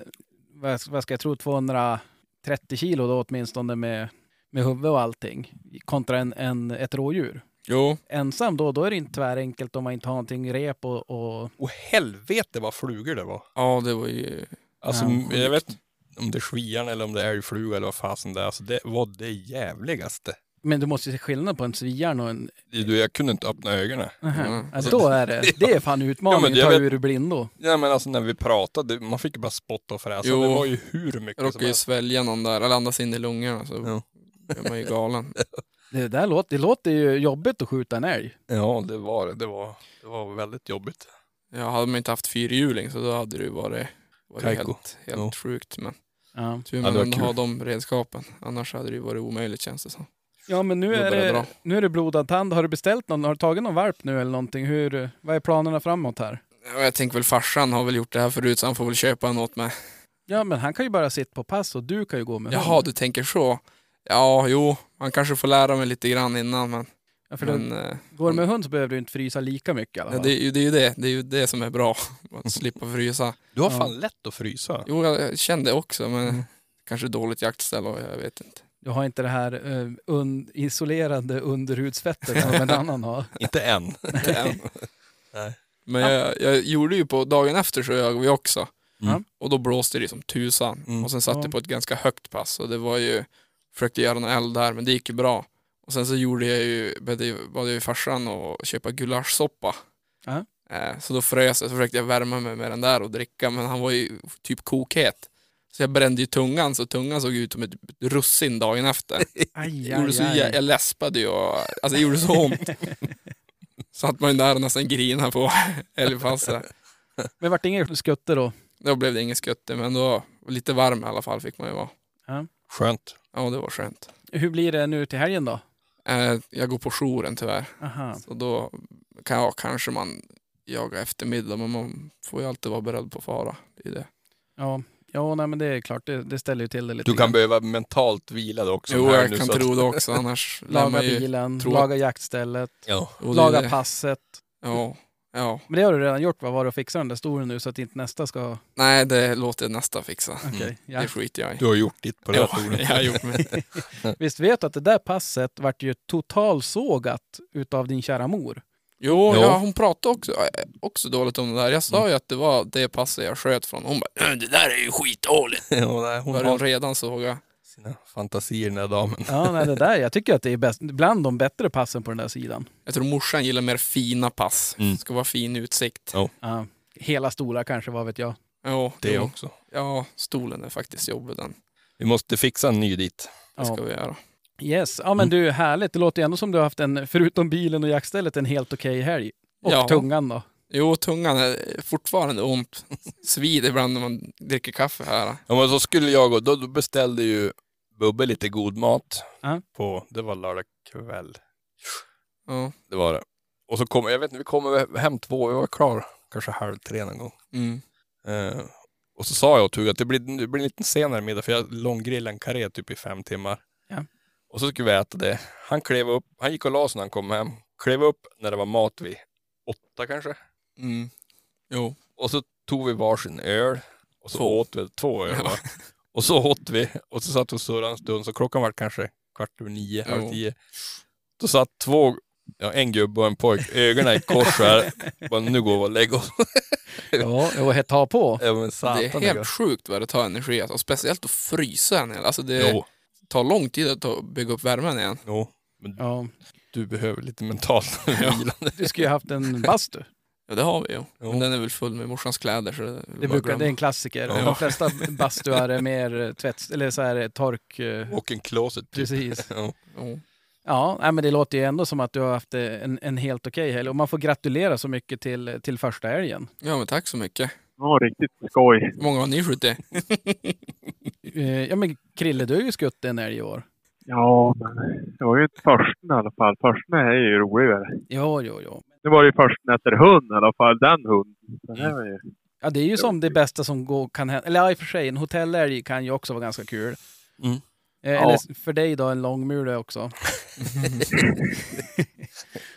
vad, vad ska jag tro, 230 kilo då åtminstone med, med huvud och allting, kontra en, en, ett rådjur. jo, Ensam då, då är det inte tvärenkelt om man inte har någonting rep och, och Och helvete vad flugor det var. ja det var ju... Alltså, Ja. jag vet om det är svian eller om det är älgfluga eller vad fasen det är. Alltså, det var det jävligaste. Men du måste se skillnad på en svijarn och en... Du, jag kunde inte öppna ögonen. Mm. Ja, då är det, det är fan utmaning Ja, att ta vet- ur blindo. Ja men alltså när vi pratade, man fick ju bara spotta och fräsa. Jo. Det var ju hur mycket som råkade ju helst. svälja någon där, eller andas in i lungorna så Ja. är man ju galen. Det, där låter, det låter ju jobbigt att skjuta en älg. Ja det var det. Det var, det var väldigt jobbigt. Jag hade man inte haft fyrhjuling så då hade det ju varit, varit helt, helt Ja. sjukt. Men Ja. tur Ja, man var ändå har de redskapen. Annars hade det ju varit omöjligt känns det som. Ja, men nu är, det, nu är det blodad tand. Har du beställt någon? Har du tagit någon valp nu eller någonting? Hur, vad är planerna framåt här? Ja, jag tänker väl farsan har väl gjort det här förut så han får väl köpa en åt mig. Ja, men han kan ju bara sitta på pass och du kan ju gå med Jaha, hund. du tänker så. Ja, jo, man kanske får lära mig lite grann innan men, Ja, för men då, eh, går du med hund så behöver du inte frysa lika mycket i alla ja, fall. det, är ju, det är ju det. Det är ju det som är bra. Att slippa frysa. Du har Ja. fan lätt att frysa. Jo, jag kände också men Mm. kanske dåligt jaktställ och jag vet inte. Du har inte det här uh, un, isolerande underhudsfettet som en annan har. Inte än. Inte än. Nej. Men jag, jag gjorde ju på dagen efter så jag vi också. Mm. Och då blåste det som tusan. Mm. Och sen satt Ja. det på ett ganska högt pass och det var ju, försökte göra någon eld där men det gick ju bra. Och sen så gjorde jag ju, bad jag jag ju farsan att köpa gulaschsoppa. Eh, Så då frös jag, så försökte jag värma mig med den där och dricka men han var ju typ kokhet. Så jag brände ju tungan så tungan såg ut som ett russin dagen efter. Aj, Det gjorde så, jä- jag läspade ju och, alltså det gjorde så ont. Satt man ju där och nästan grina på älgpasset. Men vart det ingen skutte då? Då blev det ingen skutte men då lite varm i alla fall fick man ju vara. Skönt. Ja det var skönt. Hur blir det nu till helgen då? Eh, jag går på jouren tyvärr. Aha. Så då kan ja, kanske man jaga eftermiddag men man får ju alltid vara beredd på fara. Det är det. Ja, ja nej, men det är klart. Det, det ställer ju till det lite Du kan grann. behöva mentalt vila då också. Jo här jag nu, kan så tro det också annars Laga bilen, tro- laga jaktstället, Ja. Laga det. passet. Ja, ja. Men det har du redan gjort, vad var det att fixa den där stolen nu så att inte nästa ska... Nej det låter jag nästa fixa. Okej, ja. Det skiter jag i. Du har gjort ditt på här Ja, stolen. jag har gjort mig. Visst vet du att det där passet vart ju totalsågat utav din kära mor? Jo. Ja, hon pratade också, äh, också dåligt om det där. Jag sa ju att det var det passet jag sköt från. Hon bara, "Äh, det där är ju skitdåligt. Ja, nej, hon Började har redan såga. sina fantasier den där damen. Ja, nej, det där, jag tycker att det är bäst, bland de bättre passen på den där sidan. Jag tror morsan gillar mer fina pass. Mm. Det ska vara fin utsikt. Ja. Ja, hela stolar kanske, vad vet jag. Ja, Det jo. också. Ja, stolen är faktiskt jobbig den. Vi måste fixa en ny dit. Det ska Ja. vi göra. Yes, ja men du, härligt. Det låter ju ändå som du har haft en, förutom bilen och jaktstället, en helt okej helg. Och Ja. tungan då? Jo, tungan är fortfarande ont. Svider ibland när man dricker kaffe här. Ja, men så skulle jag och då, då beställde ju Bubbe lite god mat. Ja. På, det var lördag kväll. Ja. Det var det. Och så kom, jag vet inte, vi kom hem två, vi var klar kanske halv tre någon gång. Mm. Eh, och så sa jag åt Hugo att det blir, det blir en lite senare middag för jag långgrillade en karré typ i fem timmar. Och så skulle vi äta det. Han klev upp, han gick och la sig när han kom hem. Klev upp när det var mat vid åtta kanske. Mm. Jo. Och så tog vi varsin öl. Och så Två. åt vi två öl. Va? Och så åt vi. Och så satt vi och surrade en stund. Så klockan var kanske kvart över nio, halv tio. Då satt två, ja, en gubbe och en pojk, ögonen i kors här. Bara, nu går vi och lägger oss. Ja, jo, ta på. Ja, men satan, det är helt sjukt vad det tar energi. Alltså, speciellt att frysa en hel. Alltså det Jo, tar lång tid att ta- bygga upp värmen igen. jo. Men Ja, du behöver lite mentalt vila. du skulle ju haft en bastu. Ja det har vi ju. Jo. Men den är väl full med morsans kläder så det, är Det, brukar, det är en klassiker. Ja. De flesta bastuar är mer tvätt, eller så här tork... eh, Och en closet. Typ. Precis. Ja. Jo. Ja, nej, men det låter ju ändå som att du har haft eh, en, en helt okej helg. Och man får gratulera så mycket till, till första älgen. Ja men tack så mycket. Ja, riktigt skoj. Hur många har ni skjutit? Eh, Ja, men Krille, du har ju skutt en älg i år. Ja, det var ju inte försten i alla fall. Försten är ju roligare. Jo, jo, jo. Nu var det ju försten efter hund i alla fall, den hunden. Var ju... Ja, det är ju som det bästa som går, kan hända. Eller ja, i och för sig, en hotellälg kan ju också vara ganska kul. Mm. Eh, Ja. Eller för dig då, en långmule också.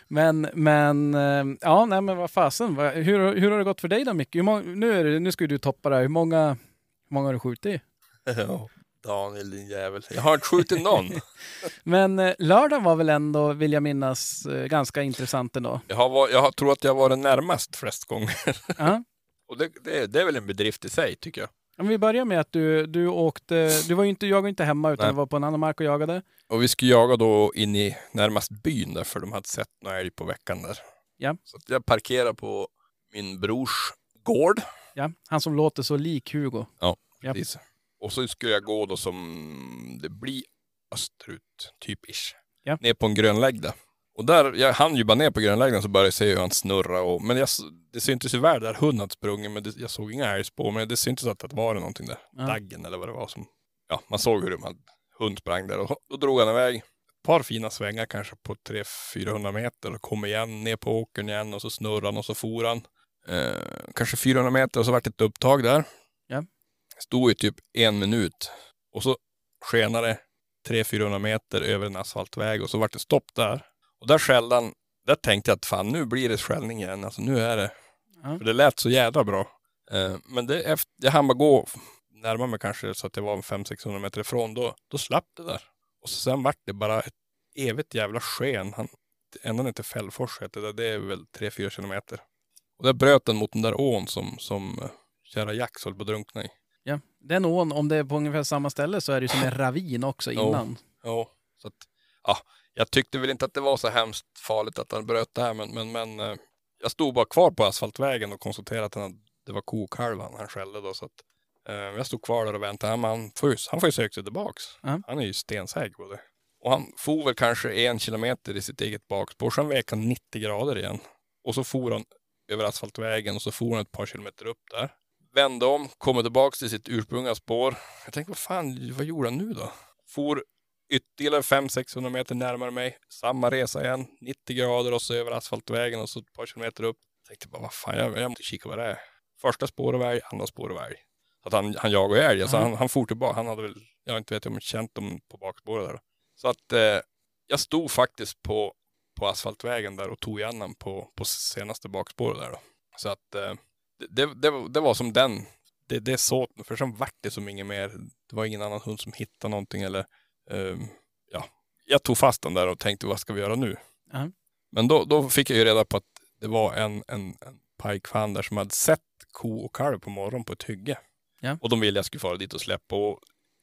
men, men, eh, ja, nej men vad fasen. vad- Hur, hur har det gått för dig då Micke? Hur många, nu, är det, nu ska ju du toppa det här. Hur många, hur många har du skjutit? Ja, Daniel din jävel. Jag har inte skjutit någon. Men eh, lördagen var väl ändå, vill jag minnas, eh, ganska intressant ändå. Jag, har, var- jag tror att jag har varit närmast flest gånger. Ja. Och det, det, det är väl en bedrift i sig, tycker jag. Om vi börjar med att du, du åkte, du var ju inte, jagade inte hemma utan Nej. var på en annan mark och jagade. Och vi skulle jaga då in i närmast byn där, för de hade sett några älg på veckan där. Ja. Så jag parkerade på min brors gård. Ja, han som låter så lik Hugo. Ja. Precis. Och så skulle jag gå då som det blir österut, typ ish. Ja. Ner på en grönlägda. Och där, jag hann ju bara ner på grönlägdan så började jag se hur han snurra och, men jag, det syntes ju väl där hunden hade sprungit men det, jag såg inga älgspår men det syntes att det var någonting där. Ja. Daggen eller vad det var som, ja man såg hur hade, hund sprang där och då drog han iväg. Ett par fina svängar kanske på 300-400 meter och kom igen ner på åkern igen och så snurrade han och så for han. Eh, kanske 400 meter och så vart det ett upptag där. Stod i typ en minut och så skenade det 300-400 meter över en asfaltväg och så vart det stopp där. Och där skällde han, där tänkte jag att fan nu blir det skällning igen, alltså nu är det. Ja. För det lät så jävla bra. Eh, men det, efter, jag hann bara gå närmare mig kanske så att det var 500-600 meter ifrån, då, då slapp det där. Och så sen vart det bara ett evigt jävla sken. Han, ända ner till Fällfors heter det, det är väl 3-4 kilometer. Och där bröt den mot den där ån som, som eh, kära Jax höll på att drunkna i. Ja. Den ån, om det är på ungefär samma ställe så är det ju som en ravin också Ja. innan. Ja, så att, ja, jag tyckte väl inte att det var så hemskt farligt att han bröt där, men, men, men eh, jag stod bara kvar på asfaltvägen och konstaterade att han, det var kokalv han, skällde då. Så att, eh, jag stod kvar där och väntade. Han, han, får ju, han får ju söka sig tillbaks. Ja. Han är ju stensäker på det. Och han for väl kanske en kilometer i sitt eget bakspår, sen vek han 90 grader igen. Och så for han över asfaltvägen och så for han ett par kilometer upp där. Vände om, kommer tillbaks till sitt ursprungliga spår. Jag tänkte, vad fan, vad gjorde han nu då? For ytterligare 500-600 meter närmare mig. Samma resa igen, 90 grader och så över asfaltvägen och så ett par kilometer upp. Jag tänkte bara, vad fan, jag, jag måste kika vad det är. Första spår av älg, andra spår av älg. Så att han, han jagade älg, alltså han, han for tillbaka. Han hade väl, jag inte vet om jag känt dem på bakspåret där. Så att eh, jag stod faktiskt på, på asfaltvägen där och tog igen på, på senaste bakspåret där då. Så att eh, det, det, det, var- som den, det, det så, för sen vart det som inget mer. Det var ingen annan hund som hittade någonting eller Ehm, ja, jag tog fast den där och tänkte vad ska vi göra nu? Ja. Men då, då fick jag ju reda på att det var en, en, en pajkfan där som hade sett ko och kalv på morgonen på ett hygge. Ja. Och de ville jag skulle fara dit och släppa. Och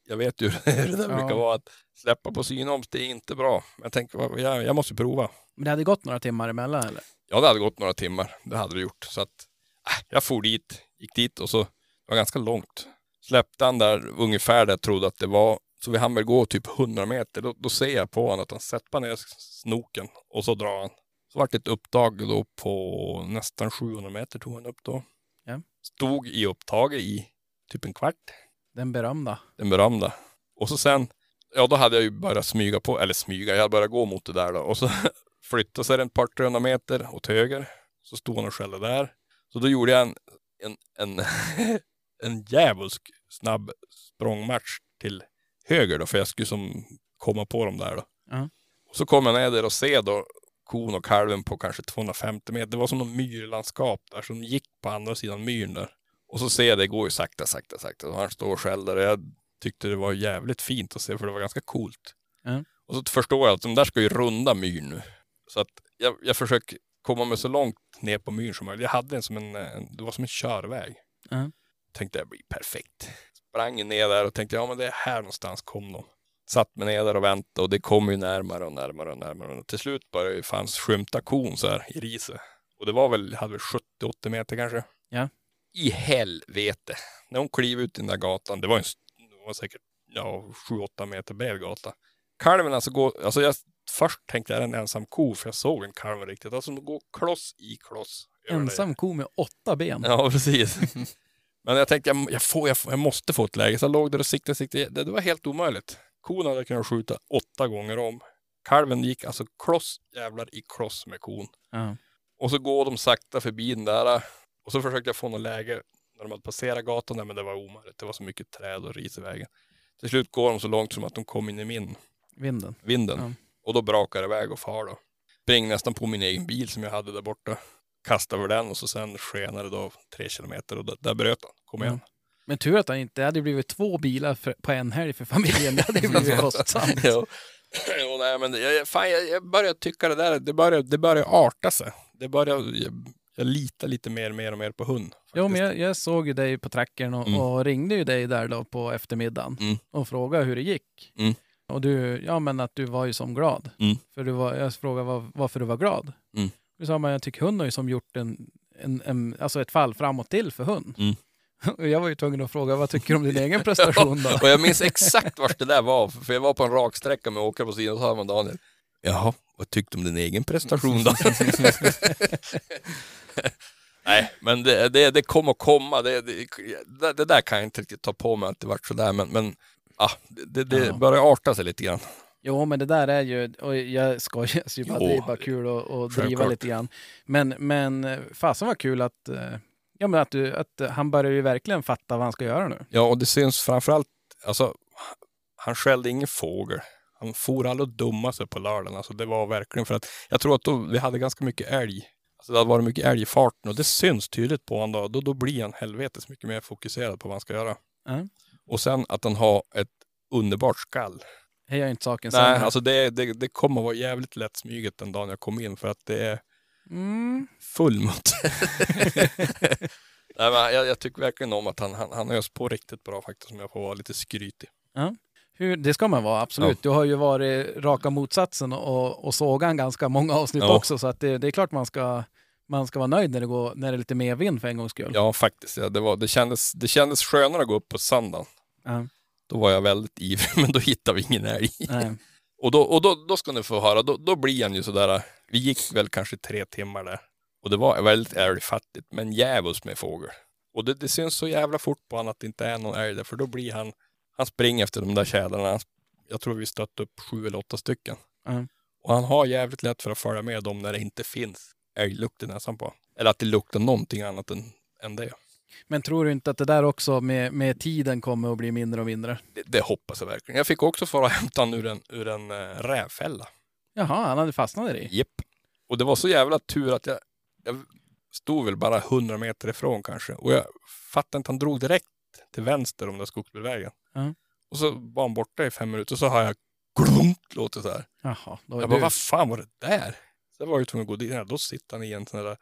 jag vet ju hur det där Ja. brukar vara att släppa på synoms, det är inte bra. Jag tänkte, jag, jag måste prova. Men det hade gått några timmar emellan eller? Ja, det hade gått några timmar. Det hade det gjort. Så att jag for dit, gick dit och så, det var ganska långt. Släppte han där ungefär där jag trodde att det var. Så vi hann väl gå typ 100 meter. Då, då ser jag på honom att han sätter ner snoken och så drar han. Så vart det ett upptag då på nästan 700 meter tog han upp då. Ja. Stod i upptaget i typ en kvart, Den berömda. den berömda. Och så sen, ja då hade jag ju börjat smyga på, eller smyga, jag hade börjat gå mot det där då. Och så flyttade sig ett par 300 meter åt höger. Så stod han och skällde där. Så då gjorde jag en, en, en, en djävulsk snabb språngmatch till höger då, för jag skulle som komma på dem där då. Ja. Och så kom jag ner där och ser då kon och kalven på kanske 250 meter. Det var som något myrlandskap där som gick på andra sidan myren där. Och så ser jag det går ju sakta, sakta, sakta. Och han står och skäller och jag tyckte det var jävligt fint att se för det var ganska coolt. Ja. Och så förstår jag att de där ska ju runda myren nu. Så att jag, jag försöker komma mig så långt ner på myren som möjligt. Jag hade en som en, det var som en körväg. Ja. Tänkte det blir perfekt. Sprang ner där och tänkte ja men det är här någonstans kom de. Satt mig ner där och väntade och det kom ju närmare och närmare och närmare. Och till slut började det fanns skymta kon så här i riset. Och det var väl, hade väl 70-80 meter kanske. Ja. I helvete. När hon klev ut i den där gatan, det var, en, det var säkert ja, 7-8 meter bred gata. Kalven alltså går, alltså jag först tänkte jag en ensam ko för jag såg en kalv riktigt. Alltså de går kloss i kloss. Ensam ko med åtta ben. Ja, precis. Men jag tänkte, jag, jag, får, jag, jag måste få ett läge. Så jag låg där och siktade, siktade. Det, det var helt omöjligt. Kon hade jag kunnat skjuta åtta gånger om. Kalven gick alltså kloss jävlar i kloss med kon. Ja. Och så går de sakta förbi den där. Och så försökte jag få något läge när de hade passerat gatan där, men det var omöjligt. Det var så mycket träd och ris i vägen. Till slut går de så långt som att de kom in i min Vinden. vinden. Ja. Och då brakar det iväg och far då. Spring nästan på min egen bil som jag hade där borta. Kastade över den och så sen skenade det då tre kilometer och där, där bröt han. Kom igen. Men tur att han inte, det hade blivit två bilar för, på en helg för familjen. Det hade blivit kostsamt. jo. jo, nej, men jag, fan, jag, jag börjar tycka det där, det börjar, det börjar arta sig. Det börjar, jag, jag litar lite mer, mer och mer på hund. Jo, men jag, jag såg ju dig på trackern och, Mm. och ringde ju dig där då på eftermiddagen Mm. och frågade hur det gick. Mm. Och du, ja men att du var ju som glad. Mm. För du var, jag frågade var, varför du var glad. Mm. Du sa, men jag tycker hund har ju som gjort en, en, en, alltså ett fall framåt till för hund. Mm. Och jag var ju tvungen att fråga, vad tycker du om din egen prestation då? Och jag minns exakt vart det där var, för jag var på en raksträcka med åkare på sidan och sa man Daniel, jaha, vad tyckte du om din egen prestation då? Nej, men det, det, det kommer att komma. Det, det, det, det där kan jag inte riktigt ta på mig att det vart sådär, men, men ah, det, det Ja. börjar arta sig lite grann. Jo, men det där är ju, och jag skojar ju bara, det är bara kul att, att driva lite grann. Men, men fasen var kul att, eh, ja, men att, du, att han börjar ju verkligen fatta vad han ska göra nu. Ja, och det syns framförallt, alltså, han skällde ingen fågel. Han for aldrig och dumma sig på lördagen. Alltså, det var verkligen för att, jag tror att då, vi hade ganska mycket älg. Alltså, det hade varit mycket älg i farten och det syns tydligt på honom då. Då, då blir han helvetes mycket mer fokuserad på vad han ska göra. Ja. Och sen att han har ett underbart skall. Det gör inte saken Nej, sämre. alltså det, det, det kommer att vara jävligt lätt smyget den dagen jag kom in för att det är Mm. full mot. Nej, men jag, jag tycker verkligen om att han, han, han ös på riktigt bra faktiskt, om jag får vara lite skrytig. Hur, det ska man vara, absolut. Du har ju varit raka motsatsen och, och sågat ganska många avsnitt Ja. också, så att det, det är klart man ska, man ska vara nöjd när det, går, när det är lite medvind för en gångs skull. Ja, faktiskt. Ja, det, var, det, kändes, det kändes skönare att gå upp på söndagen. Ja, Då var jag väldigt ivrig, men då hittade vi ingen älg. nej. Och, då, och då, då ska ni få höra, då, då blir han ju sådär, vi gick väl kanske tre timmar där. Och det var väldigt älgfattigt, men djävulskt med fågel. Och det, det syns så jävla fort på honom att det inte är någon älg där, för då blir han, han springer efter de där tjädrarna. Jag tror vi stött upp sju eller åtta stycken. Ja. Och han har jävligt lätt för att följa med dem när det inte finns älglukt i näsan på. Eller att det luktar någonting annat än, än det. Men tror du inte att det där också med, med tiden kommer att bli mindre och mindre? det. Det hoppas jag verkligen. Jag fick också fara och hämta ur en, ur en äh, rävfälla. Jaha, han hade fastnat i det? Japp. Och det var så jävla tur att jag, jag stod väl bara 100 meter ifrån kanske. Och jag fattade inte, han drog direkt till vänster om den skogsbilvägen. Ja. Och så var han borta i fem minuter och så har jag glunk låtit så här. Jaha, Jag du... bara, vad fan var det där? Jag var ju tvungen att gå dit. Då sitter han i en sån där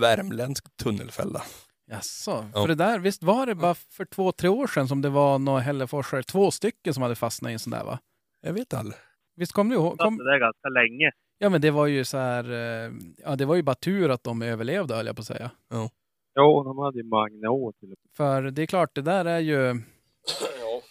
värmländsk tunnelfälla. Jaså, Ja. för det där, visst var det bara för två, tre år sedan som det var några hälleforsare, två stycken som hade fastnat i en sån där va? Jag vet aldrig. Visst kom du ihåg? Kom... Det där ganska länge. Ja men det var ju så här, eh, ja det var ju bara tur att de överlevde höll jag på att säga. Jo, de hade ju Magnå till och med. För det är klart, det där är ju, Ja.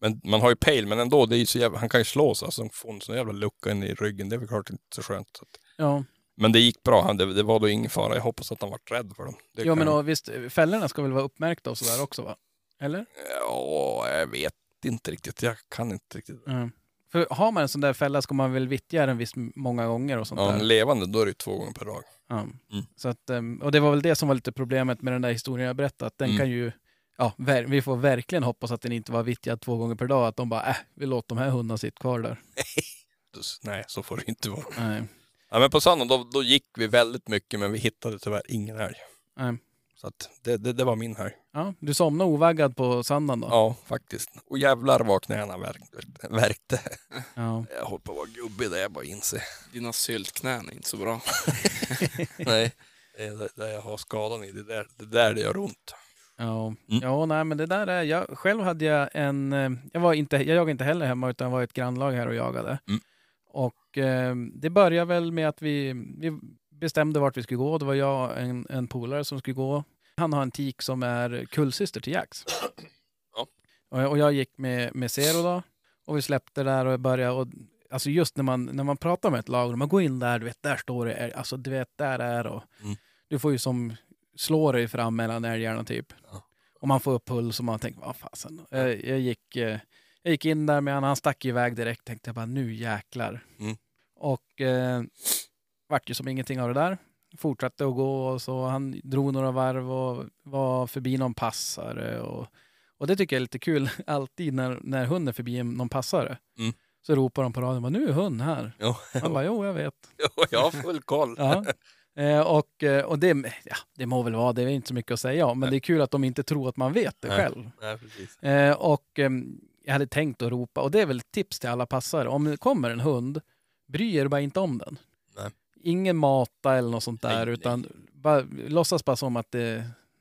Men man har ju pejl, men ändå, det är ju så jävla, han kan ju slå sig. Alltså, få en sån jävla lucka in i ryggen. Det är väl klart inte så skönt. Så att, ja. men det gick bra. Det, det var då ingen fara. Jag hoppas att han var rädd för dem. Det kan- men och, visst, fällorna ska väl vara uppmärkta och sådär också va? Eller? Ja, jag vet inte riktigt. Jag kan inte riktigt. Mm. För har man en sån där fälla ska man väl vittja den visst många gånger och sånt Ja, där. en levande, då är det ju två gånger per dag. Ja. Mm. Så att, ehm, och det var väl det som var lite problemet med den där historien jag berättade. Att den Mm. kan ju, ja, vi får verkligen hoppas att den inte var vittjad två gånger per dag. Att de bara, äh, vi låter de här hundarna sitta kvar där. Nej, så får det inte vara. Nej. Ja, men på söndagen, då, då gick vi väldigt mycket, men vi hittade tyvärr ingen älg. Nej. Så att det, det, det var min helg. Ja, du somnade ovaggad på söndagen då? Ja, faktiskt. Och jävlar vad knäna värkte. Ja. Jag håller på att vara gubbig, det jag bara inser. Dina syltknän är inte så bra. Nej, det är där jag har skadan i. Det är där det, är där det gör ont. Ja, Mm. ja nej, men det där är, jag, själv hade jag en, eh, jag, var inte, jag jagade inte heller hemma utan jag var i ett grannlag här och jagade. Mm. Och eh, det började väl med att vi, vi bestämde vart vi skulle gå. Det var jag och en, en polare som skulle gå. Han har en tik som är kullsyster till Jax. Ja. Och, jag- och jag gick med, med Zero då. Och vi släppte där och började. Och, alltså just när man, när man pratar med ett lag man går in där, du vet, där står det, alltså du vet, där är och Mm. du får ju som slå dig fram mellan älgarna typ. Ja. Och man får upp puls och man tänker, vad fasen. Jag, jag, gick, eh, jag gick in där med honom, han stack iväg direkt. Tänkte jag bara nu jäklar. Mm. Och eh, vart ju som ingenting av det där. Fortsatte att gå och så han drog några varv och var förbi någon passare. Och, och det tycker jag är lite kul alltid när, när hunden är förbi någon passare. Mm. Så ropar de på radion, bara, nu är hund här. Ja, Han bara, jo jag vet. ja, jag har full koll. Ja. Eh, och eh, och det, ja, det må väl vara, det är inte så mycket att säga om, men det är kul att de inte tror att man vet det Nej. själv. Nej. Eh, och ehm, jag hade tänkt att ropa, och det är väl ett tips till alla passare. Om det kommer en hund, bry er bara inte om den. Nej. Ingen mata eller något sånt där, Nej, nej. utan bara, låtsas bara som att det,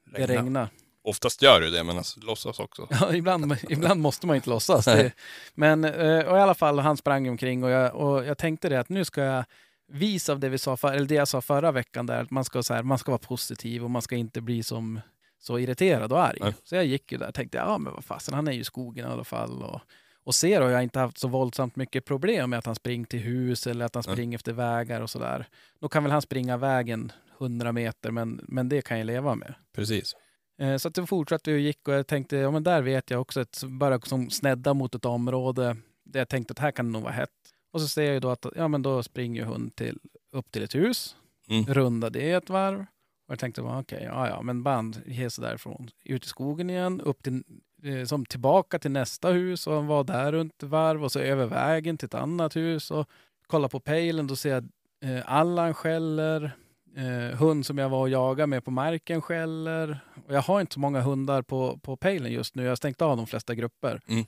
det Regnar. regnar. Oftast gör du det, men alltså, låtsas också. Ja, ibland, ibland måste man inte låtsas. Det, men eh, och i alla fall, han sprang omkring och jag, och jag tänkte det att nu ska jag visa av det vi sa, för, eller det jag sa förra veckan där, att man ska, så här, man ska vara positiv och man ska inte bli som så irriterad och arg. Nej. Så jag gick ju där och tänkte, ja men vad fasen, han är ju i skogen i alla fall. Och, och ser och jag har inte haft så våldsamt mycket problem med att han springer till hus eller att han springer efter vägar och sådär. Då kan väl han springa vägen 100 meter, men, men det kan jag leva med. Precis. Eh, Så att det fortsatte och gick och jag tänkte, ja men där vet jag också att bara som snedda mot ett område där jag tänkte att här kan det nog vara hett. Och så ser jag ju då att, ja men då springer hund till, upp till ett hus, Mm. rundar det ett varv. Och jag tänkte, okej, ja ja, men band, ge sig därifrån. Ut i skogen igen, upp till, eh, som tillbaka till nästa hus och var där runt varv och så över vägen till ett annat hus och kolla på pejlen, då ser jag eh, Allan skäller, eh, hund som jag var och jagade med på marken skäller. Och jag har inte så många hundar på, på pejlen just nu. Jag har stängt av de flesta grupper. Mm.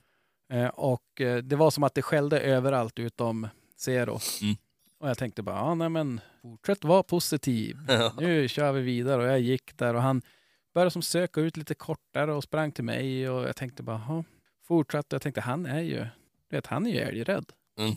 Eh, och eh, det var som att det skällde överallt utom Zero. Mm. Och jag tänkte bara, ja, nej men fortsätt vara positiv. Nu kör vi vidare. Och jag gick där och han började som söka ut lite kortare och sprang till mig. Och jag tänkte bara, ja, fortsatte. Jag tänkte, han är ju, du vet, han är ju älgrädd. Mm.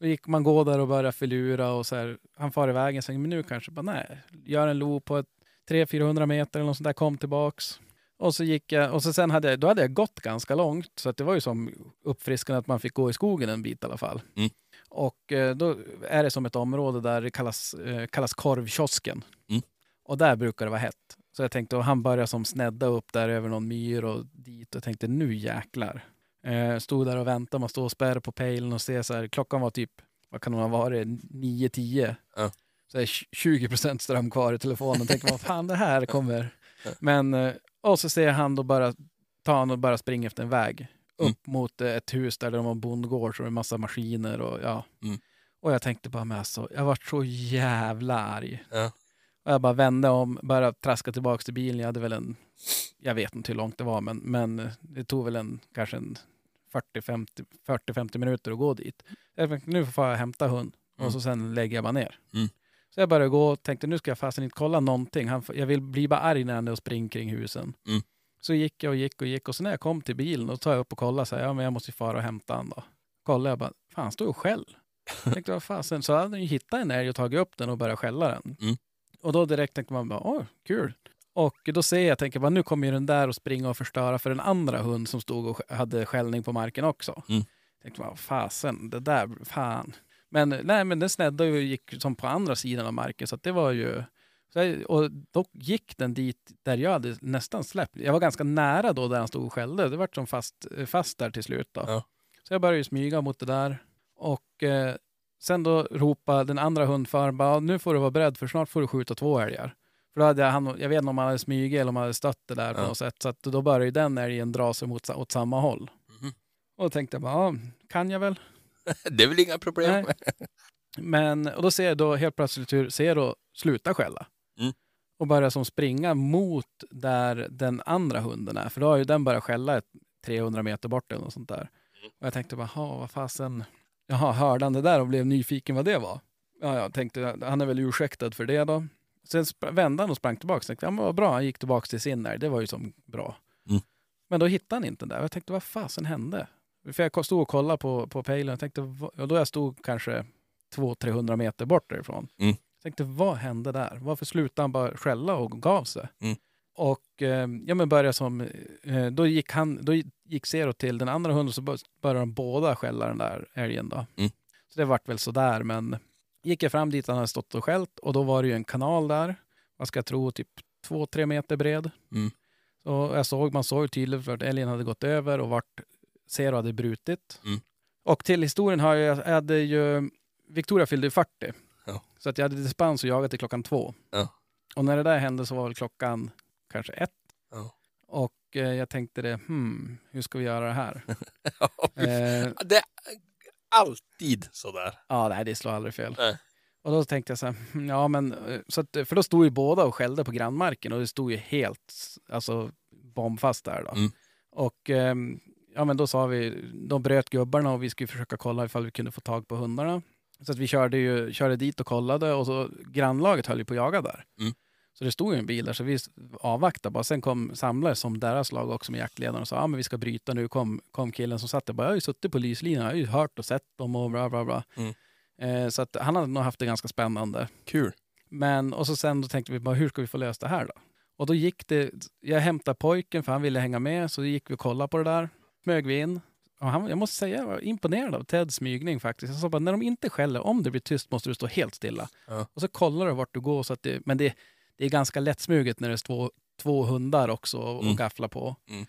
Då gick man gå där och började filura och så här, han far iväg en sväng, men nu kanske bara nej, gör en loop på ett 300-400 meter eller något sånt där, kom tillbaks. Och så gick jag, och så sen hade jag, då hade jag gått ganska långt, så att det var ju som uppfriskande att man fick gå i skogen en bit i alla fall. Mm. Och eh, då är det som ett område där det kallas, eh, kallas korvkiosken. Mm. Och där brukar det vara hett. Så jag tänkte, och han började som snedda upp där över någon myr och dit. Och tänkte, nu jäklar. Eh, stod där och väntade, man står och spärrar på pejlen och ser så här, klockan var typ, vad kan det ha varit, 9-10. Ja. Så här 20 procent ström kvar i telefonen. Tänker, vad fan det här kommer. Men, och så ser han då bara, ta han och bara springa efter en väg. Mm. Upp mot eh, ett hus där det var en bondgård så det massa maskiner och ja. Mm. Och jag tänkte bara med alltså, jag var så jävla arg. Ja. Och jag bara vände om, började traska tillbaka till bilen. Jag hade väl en, jag vet inte hur långt det var, men, men det tog väl en, kanske en 40-50 40-50 minuter att gå dit. Jag tänkte, nu får jag hämta hund Mm. och så sen lägger jag bara ner. Mm. Så jag började gå och tänkte nu ska jag fasen inte kolla någonting. Han, jag vill bli bara arg när han är och springer kring husen. Mm. Så gick jag och gick och gick och så när jag kom till bilen och tar jag upp och kollar så här, ja men jag måste ju fara och hämta han då. Kollade jag bara, fan han står och skäll. Jag tänkte vad fasen, så hade han ju hittat en älg och tagit upp den och börjat skälla den. Mm. Och då direkt tänkte man bara, åh kul. Och då ser jag, tänker bara, nu kommer ju den där att springa och förstöra för en andra hund som stod och hade skällning på marken också. Mm. Tänkte bara, fasen, det där, fan. Men nej, men den snedde och gick som på andra sidan av marken, så att det var ju... Så och då gick den dit där jag hade nästan släppt. Jag var ganska nära då där han stod och skällde. Det var som fast, fast där till slut då. Ja. Så jag började ju smyga mot det där. Och eh, sen då ropade den andra hundföraren bara, nu får du vara beredd för snart får du skjuta två älgar. För då hade jag, han, jag vet inte om han hade smugit eller om han hade stött det där på Ja. något sätt. Så då började ju den älgen dra sig mot, åt samma håll. Mhm. Och då tänkte jag bara, ja, kan jag väl? Det är väl inga problem. Nej. Men, och då ser jag då helt plötsligt hur Zero slutar skälla. Och börjar som springa mot där den andra hunden är. För då har ju den börjat skälla ett 300 meter bort eller något sånt där. Och jag tänkte bara, "Ha, vad fasen. Jaha, hörde han det där och blev nyfiken vad det var? Ja, jag tänkte, han är väl ursäktad för det då. Sen vände han och sprang tillbaka. Tänkte, ja, men vad bra, han gick tillbaka till sin där. Det var ju som bra. Mm. Men då hittade han inte den där. Jag tänkte, vad fasen hände? För jag stod och kollade på, på pejlen och tänkte, och då jag stod kanske 200-300 meter bort därifrån. Mm. Tänkte, vad hände där? Varför slutade han bara skälla och gav sig? Mm. Och eh, ja, men började som, eh, då gick han, då gick Zero till den andra hunden så bör- började de båda skälla den där älgen då. Mm. Så det vart väl sådär, men gick jag fram dit han hade stått och skällt och då var det ju en kanal där, vad ska jag tro, typ två, tre meter bred. Mm. Så jag såg, man såg tydligt att älgen hade gått över och vart Zero hade brutit. Mm. Och till historien har jag, jag hade ju, Victoria fyllde ju 40. Ja. Så att jag hade dispens och jagade till klockan två. Ja. Och när det där hände så var väl klockan kanske ett. Ja. Och eh, jag tänkte det, hmm, hur ska vi göra det här? Eh, det är alltid sådär. ja, nej, det slår aldrig fel. Nej. Och då tänkte jag så här, hmm, ja men, eh, så att, för då stod ju båda och skällde på grannmarken och det stod ju helt, alltså bombfast där då. Mm. Och ehm, ja men då sa vi, de bröt gubbarna och vi skulle försöka kolla ifall vi kunde få tag på hundarna. Så att vi körde ju, körde dit och kollade och så grannlaget höll ju på att jaga där. Mm. Så det stod ju en bil där så vi avvaktade bara. Sen kom samlare som deras lag också med jaktledaren och sa, ja men vi ska bryta nu. Kom, kom killen som satt där bara, jag har ju suttit på lyslinan, jag har ju hört och sett dem och bla bla bla. Mm. Eh, så att han hade nog haft det ganska spännande. Kul. Men, och så sen då tänkte vi bara, hur ska vi få löst det här då? Och då gick det, jag hämtade pojken för han ville hänga med, så gick vi och kollade på det där. Smög vi in. Och han, jag måste säga, jag var imponerad av Teds smygning faktiskt. Jag sa bara, när de inte skäller, om det blir tyst måste du stå helt stilla. Ja. Och så kollar du vart du går. Så att det, men det, det är ganska lättsmuget när det är två, två hundar också och, Mm. och gafflar på. Mm.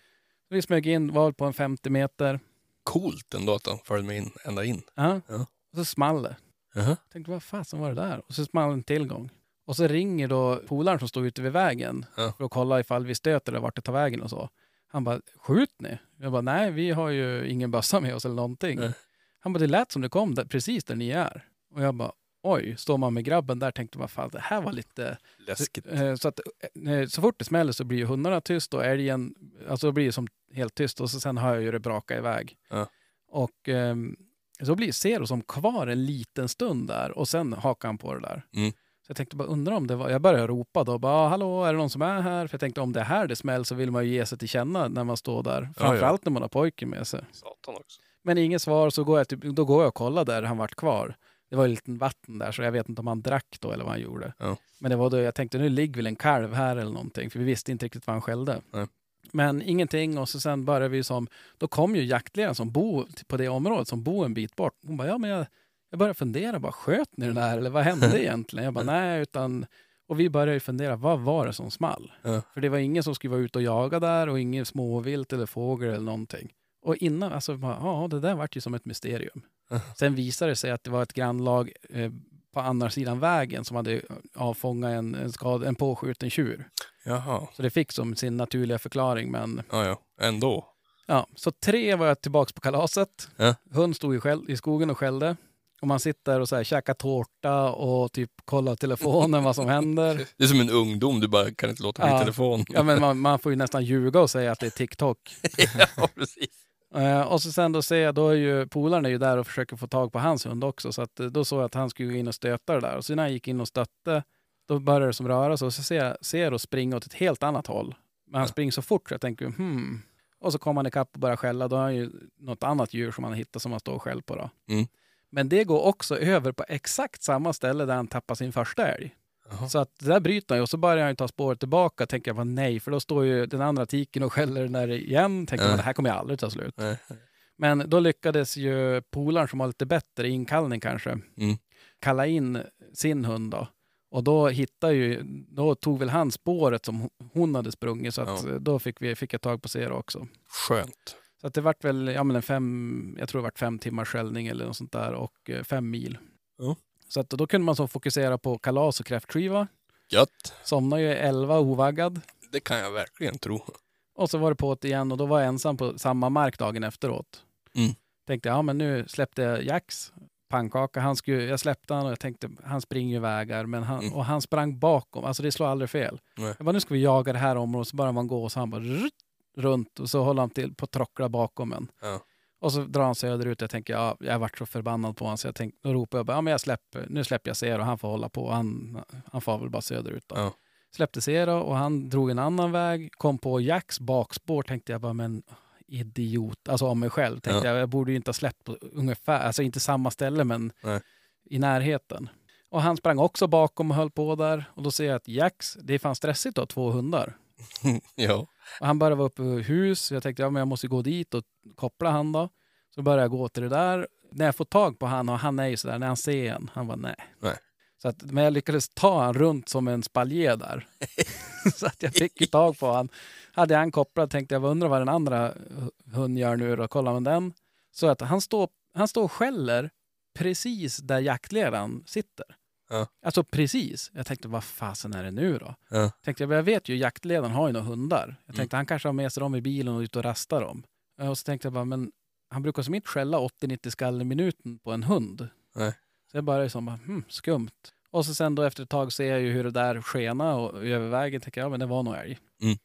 Vi smög in, var på en 50 meter. Coolt ändå att de följde med in, ända in. Ja. Ja. Och så small det. Jag tänkte, vad fasen var det där? Och så small en tillgång. Och så ringer då polaren som står ute vid vägen Ja. för att kolla ifall vi stöter eller vart det tar vägen och så. Han bara, skjut ni? Jag bara, nej vi har ju ingen bössa med oss eller någonting. Nej. Han bara, det lät som det kom där, precis där ni är. Och jag bara, oj, står man med grabben där tänkte man, fan det här var lite... Läskigt. Eh, Så, att, eh, så fort det smäller så blir ju hundarna tyst och älgen, alltså det blir det som helt tyst och så sen hör jag ju det braka iväg. Ja. Och ehm, så blir Zero som kvar en liten stund där och sen hakar han på det där. Mm. Så jag tänkte bara undra om det var, jag började ropa då, bara "Ah, hallå är det någon som är här? För jag tänkte om det är här det smäller så vill man ju ge sig till känna när man står där. Framförallt när man har pojken med sig. Satan också. Men inget svar så går jag, typ, då går jag och kollar där han vart kvar. Det var ju lite vatten där så jag vet inte om han drack då eller vad han gjorde. Ja. Men det var då jag tänkte nu ligger väl en kalv här eller någonting för vi visste inte riktigt vad han skällde. Nej. Men ingenting och så sen började vi som, då kom ju jaktledaren som bor på det området som bor en bit bort. Hon bara, ja men jag, jag började fundera, bara sköt ni den där eller vad hände egentligen? Jag bara, nej utan, och vi började fundera, vad var det som small? Ja. För det var ingen som skulle vara ute och jaga där och ingen småvilt eller fågel eller någonting. Och innan, alltså, bara, ja det där vart ju som ett mysterium. Ja. Sen visade det sig att det var ett grannlag eh, på andra sidan vägen som hade avfångat en, en, skad, en påskjuten tjur. Jaha. Så det fick som sin naturliga förklaring. Men Ja, ja. Ändå. ja, så tre var jag tillbaks på kalaset. Ja. Hund stod i, skäll, i skogen och skällde. Och man sitter och så här, käkar tårta och typ kollar telefonen vad som händer. Det är som en ungdom, du bara kan inte låta bli Ja. telefon. Ja, men man, man får ju nästan ljuga och säga att det är TikTok. ja, precis. Eh, och så sen då ser jag, då är ju polaren är ju där och försöker få tag på hans hund också. Så att, eh, då såg jag att han skulle gå in och stöta det där. Och så när jag gick in och stötte, då började det som röra sig. Och så ser jag Zero springa åt ett helt annat håll. Men han springer så fort så jag tänker, hmm. Och så kommer han ikapp och börjar skälla. Då har han ju något annat djur som han hittar som han står och skäller på. Då. Mm. Men det går också över på exakt samma ställe där han tappar sin första älg. Jaha. Så att det där bryter han ju och så börjar han ta spåret tillbaka. Tänker jag bara nej, för då står ju den andra tiken och skäller den där igen. Tänker Ja. man det här kommer ju aldrig ta slut. Nej. Men då lyckades ju polaren som har lite bättre inkallning kanske, Mm. kalla in sin hund då. Och då hittade ju, då tog väl han spåret som hon hade sprungit så att Ja. då fick, vi, fick jag tag på Zero också. Skönt. Så att det vart väl, ja men en fem, jag tror det vart fem timmars skällning eller något sånt där och eh, fem mil. Ja. Så att då kunde man så fokusera på kalas och kräftskiva. Gött. Somnade ju elva ovaggad. Det kan jag verkligen tro. Och så var det på det igen och då var jag ensam på samma mark dagen efteråt. Mm. Tänkte, ja men nu släppte jag Jax pannkaka. Han skulle, jag släppte han och jag tänkte, han springer ju vägar. Men han, Mm. Och han sprang bakom, alltså det slår aldrig fel. Nej. Jag bara, nu ska vi jaga det här området, så börjar man gå och så han bara rutt, runt och så håller han till på att trockla bakom en. Ja. Och så drar han söderut. Jag tänker, ja, jag vart så förbannad på honom så jag tänkte, då ropar jag bara, ja men jag släpper, nu släpper jag Zero, han får hålla på. Han, han får väl bara söderut då. Ja. Släppte Zero och han drog en annan väg, kom på Jacks bakspår, tänkte jag bara, men idiot, alltså om mig själv. Tänkte Ja. jag, jag borde ju inte ha släppt på ungefär, alltså inte samma ställe men Nej. i närheten. Och han sprang också bakom och höll på där. Och då ser jag att Jacks, det är fan stressigt att ha två hundar. ja. Och han började vara uppe i hus. Jag tänkte ja, men jag måste gå dit och koppla han då. Så började jag gå till det där. När jag får tag på han och han är ju sådär, när han ser en, han var nej. Nej. Så att, men jag lyckades ta han runt som en spaljé där. så att jag fick ju tag på han. Hade jag han kopplad tänkte jag, undrar vad den andra hunden gör nu då? Kollar man den. Så att han står, han står och skäller precis där jaktledaren sitter. Ja. Alltså precis. Jag tänkte, vad fasen är det nu då? Ja. Tänkte jag, jag vet ju, jaktledaren har ju några hundar. Mm. Jag tänkte, han kanske har med sig dem i bilen och ut och rastar dem. Och så tänkte jag bara, men han brukar som inte skälla 80-90 skall i minuten på en hund. Nej. Så jag bara liksom, bara, hmm, skumt. Och så sen då efter ett tag ser jag ju hur det där skena och över vägen tänker jag, ja men det var nog älg. Mm.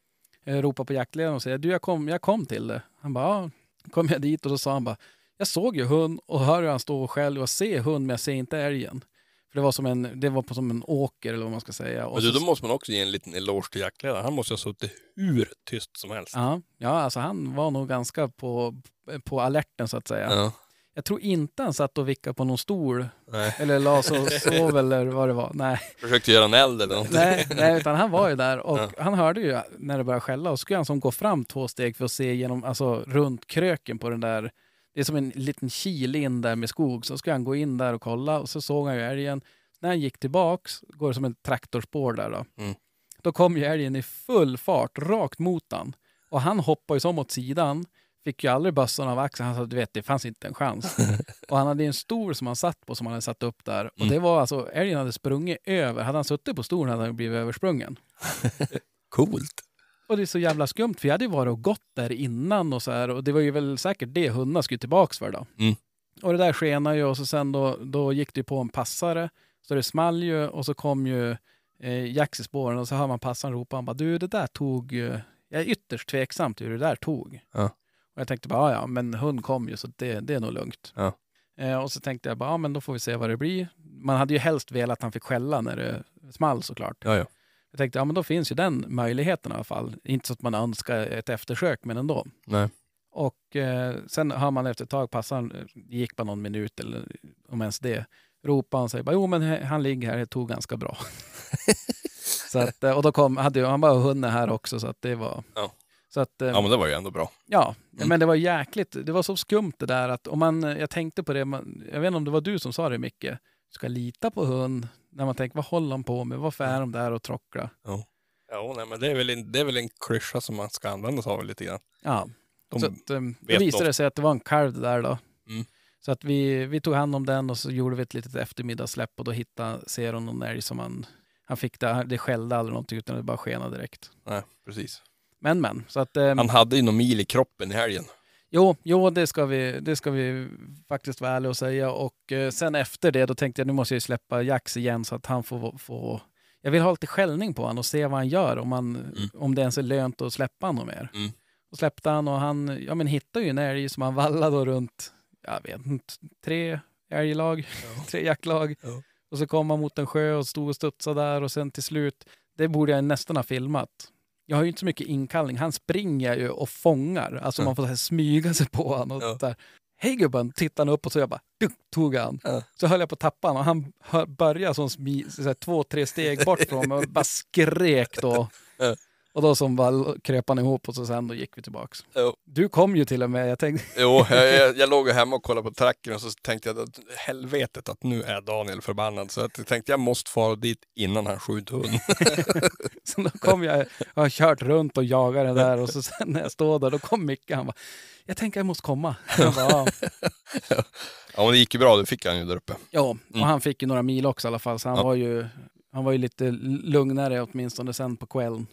Jag ropar på jaktledaren och säger, du jag kom, jag kom till det. Han bara, ja. Kom jag dit och då sa han bara, jag såg ju hund och hör hur han står skäller och ser hund men jag ser inte älgen. För det var som en, det var på som en åker eller vad man ska säga. Och Men du, då måste man också ge en liten eloge till jaktledaren. Han måste ha suttit hur tyst som helst. Ja, ja, alltså han var nog ganska på, på alerten så att säga. Ja. Jag tror inte han satt och vickade på någon stol Nej. eller la sig och sov eller vad det var. Nej, Försökte göra en eld eller någonting. nej, nej utan han var ju där och Ja. han hörde ju när det började skälla och så skulle han som gå fram två steg för att se genom, alltså runt kröken på den där, det är som en liten kil in där med skog, så skulle han gå in där och kolla och så såg han ju älgen. När han gick tillbaks, går det som en traktorspår där då. Mm. Då kom ju älgen i full fart rakt mot han. Och han hoppade ju som åt sidan, fick ju aldrig bössan av axeln. Han sa, du vet, det fanns inte en chans. och han hade en stol som han satt på som han hade satt upp där. Och Mm. det var alltså, älgen hade sprungit över. Hade han suttit på stolen hade han blivit översprungen. Coolt. Och det är så jävla skumt, för jag hade ju varit och gått där innan och så här. Och det var ju väl säkert det hundarna skulle tillbaks för då. Mm. Och det där skenade ju och så sen då, då gick det ju på en passare. Så det small ju och så kom ju eh, Jax i spåren och så hör man passaren ropa. Han bara, du det där tog, eh, jag är ytterst tveksam till hur det där tog. Ja. Och jag tänkte bara, ja, men hund kom ju så det, det är nog lugnt. Ja. Eh, och så tänkte jag bara, ja men då får vi se vad det blir. Man hade ju helst velat att han fick skälla när det small såklart. Ja, ja. Jag tänkte, ja men då finns ju den möjligheten i alla fall. Inte så att man önskar ett eftersök, men ändå. Nej. Och eh, sen hör man efter ett tag, passaren, det gick bara någon minut eller om ens det, ropar han säger bara, jo men han ligger här, det tog ganska bra. så att, eh, och då kom, hade han bara hunnit här också så att det var... Ja. Så att, eh, Ja, men det var ju ändå bra. Ja, Mm. men det var jäkligt. Det var så skumt det där att om man, jag tänkte på det, man, jag vet inte om det var du som sa det Micke, du ska lita på hund. När man tänker, vad håller de på med? Varför är de där och trocklar? Ja, nej, men det är, väl en, det är väl en klyscha som man ska använda sig av lite grann. Ja, De, så att, um, då visade det sig att det var en kalv där då. Mm. Så att vi, vi tog hand om den och så gjorde vi ett litet eftermiddagssläpp och då hittade Zeron någon älg som han, han fick det, det skällde aldrig någonting utan det bara skenade direkt. nej, precis. Men men, så att um, Han hade ju någon mil i kroppen i helgen. Jo, jo det, ska vi, det ska vi faktiskt vara ärliga och säga. Och eh, sen efter det, då tänkte jag nu måste jag släppa Jax igen så att han får, få... Jag vill ha lite skällning på honom och se vad han gör, om, han, om det ens är lönt att släppa honom mer. Mm. Och släppte han och han ja, men hittade ju en älg som han vallade runt, jag vet inte, tre älglag, tre jaktlag. Ja. Och så kom han mot en sjö och stod och studsade där och sen till slut, det borde jag nästan ha filmat. Jag har ju inte så mycket inkallning. Han springer ju och fångar. Alltså Ja. man får så här smyga sig på honom. Och Ja. där. Hej gubben, tittar han upp och så jag bara, duk, tog han. Ja. Så höll jag på att tappa honom och han hör- började som smi, så här, två, tre steg bort från mig och bara skrek då. Ja. Och då som bara kröp han ihop och så sen då gick vi tillbaks. Jo, Du kom ju till och med, jag tänkte, jo jag, jag, jag låg hemma och kollade på tracken och så tänkte jag att helvetet att nu är Daniel förbannad. Så jag tänkte jag måste fara dit innan han skjuter hund. så då kom jag, jag har kört runt och jagat den där och så sen när jag står där då kom Micke han bara, jag tänker jag måste komma. Jag bara, ja. Ja, men det gick ju bra, det fick han ju där uppe. Ja, och Mm. han fick ju några mil också i alla fall, så han, Ja. var, ju, han var ju lite lugnare åtminstone sen på kvällen.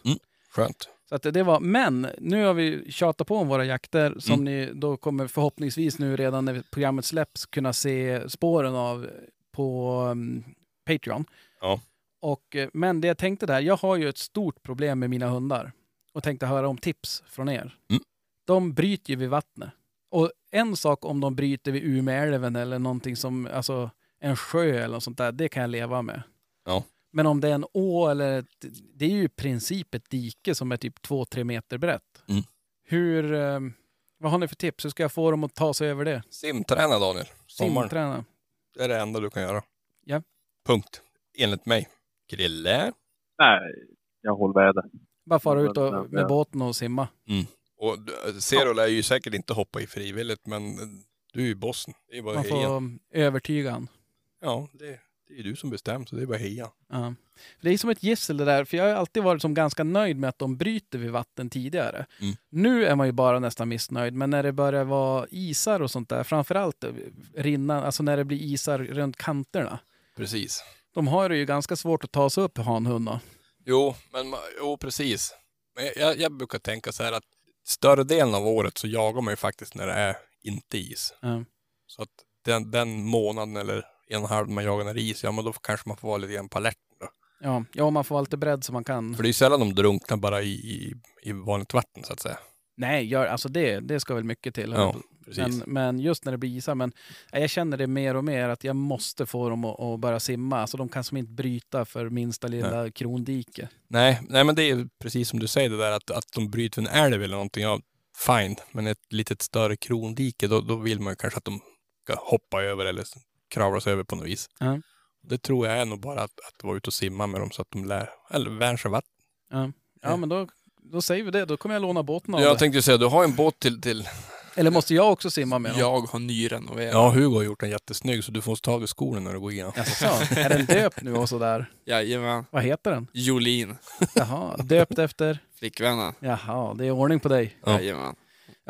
Skönt. Så att det var, men nu har vi tjatat på om våra jakter som Mm. ni då kommer förhoppningsvis nu redan när programmet släpps kunna se spåren av på um, Patreon. Ja. Och, eh, men det jag tänkte där, jag har ju ett stort problem med mina hundar och tänkte höra om tips från er. Mm. De bryter ju vid vattnet. Och en sak om de bryter vid Umeälven eller någonting som, alltså en sjö eller något sånt där, det kan jag leva med. Ja. Men om det är en å eller ett, det är ju i princip ett dike som är typ 2-3 meter brett. Mm. Hur, eh, vad har ni för tips? Hur ska jag få dem att ta sig över det? Simträna Daniel. Sommaren. Simträna? Det är det enda du kan göra. Ja. Punkt. Enligt mig. Grille. Nej, jag håller med dig. Bara fara ut och, med båten och simma? Och du- Zero lär ju säkert inte hoppa i frivilligt, men du är ju bossen. Det är bara Man får övertyga han. Ja, det, det är du som bestämmer så det är bara heja. Ja. För det är som ett gissel det där, för jag har alltid varit som ganska nöjd med att de bryter vid vatten tidigare. Mm. Nu är man ju bara nästan missnöjd, men när det börjar vara isar och sånt där, framförallt rinnan, alltså när det blir isar runt kanterna. Precis. De har det ju ganska svårt att ta sig upp hanhundar. Jo, men jo, precis. Men jag, jag brukar tänka så här att större delen av året så jagar man ju faktiskt när det är inte is. Ja. Så att den, den månaden eller en halv man jagar när det är is, ja men då kanske man får vara lite grann på alerten då. Ja, ja, man får vara lite beredd så man kan. För det är ju sällan de drunknar bara i, i, i vanligt vatten så att säga. Nej, gör, alltså det, det ska väl mycket till. Ja, men, men just när det blir isar, men jag känner det mer och mer att jag måste få dem att, att börja simma. Alltså de kan som inte bryta för minsta lilla krondike. Nej, nej, men det är precis som du säger det där att, att de bryter en älv eller någonting, ja fine. Men ett litet större krondike, då, då vill man ju kanske att de ska hoppa över eller kravla sig över på något vis. Ja. Det tror jag är nog bara att, att vara ute och simma med dem så att de lär, eller vär sig vatten. Ja, ja men då, då säger vi det. Då kommer jag låna båten av Jag dig. tänkte säga, du har en båt till, till Eller måste jag också simma med dem? Jag har nyrenoverat. ja Hugo har gjort den jättesnygg så du får ta av dig skorna när du går in. Jaså, är den döpt nu och sådär? Jajamän. Vad heter den? Jolin. Jaha, döpt efter? Flickvännen. Jaha, det är ordning på dig. Ja. Jajamän.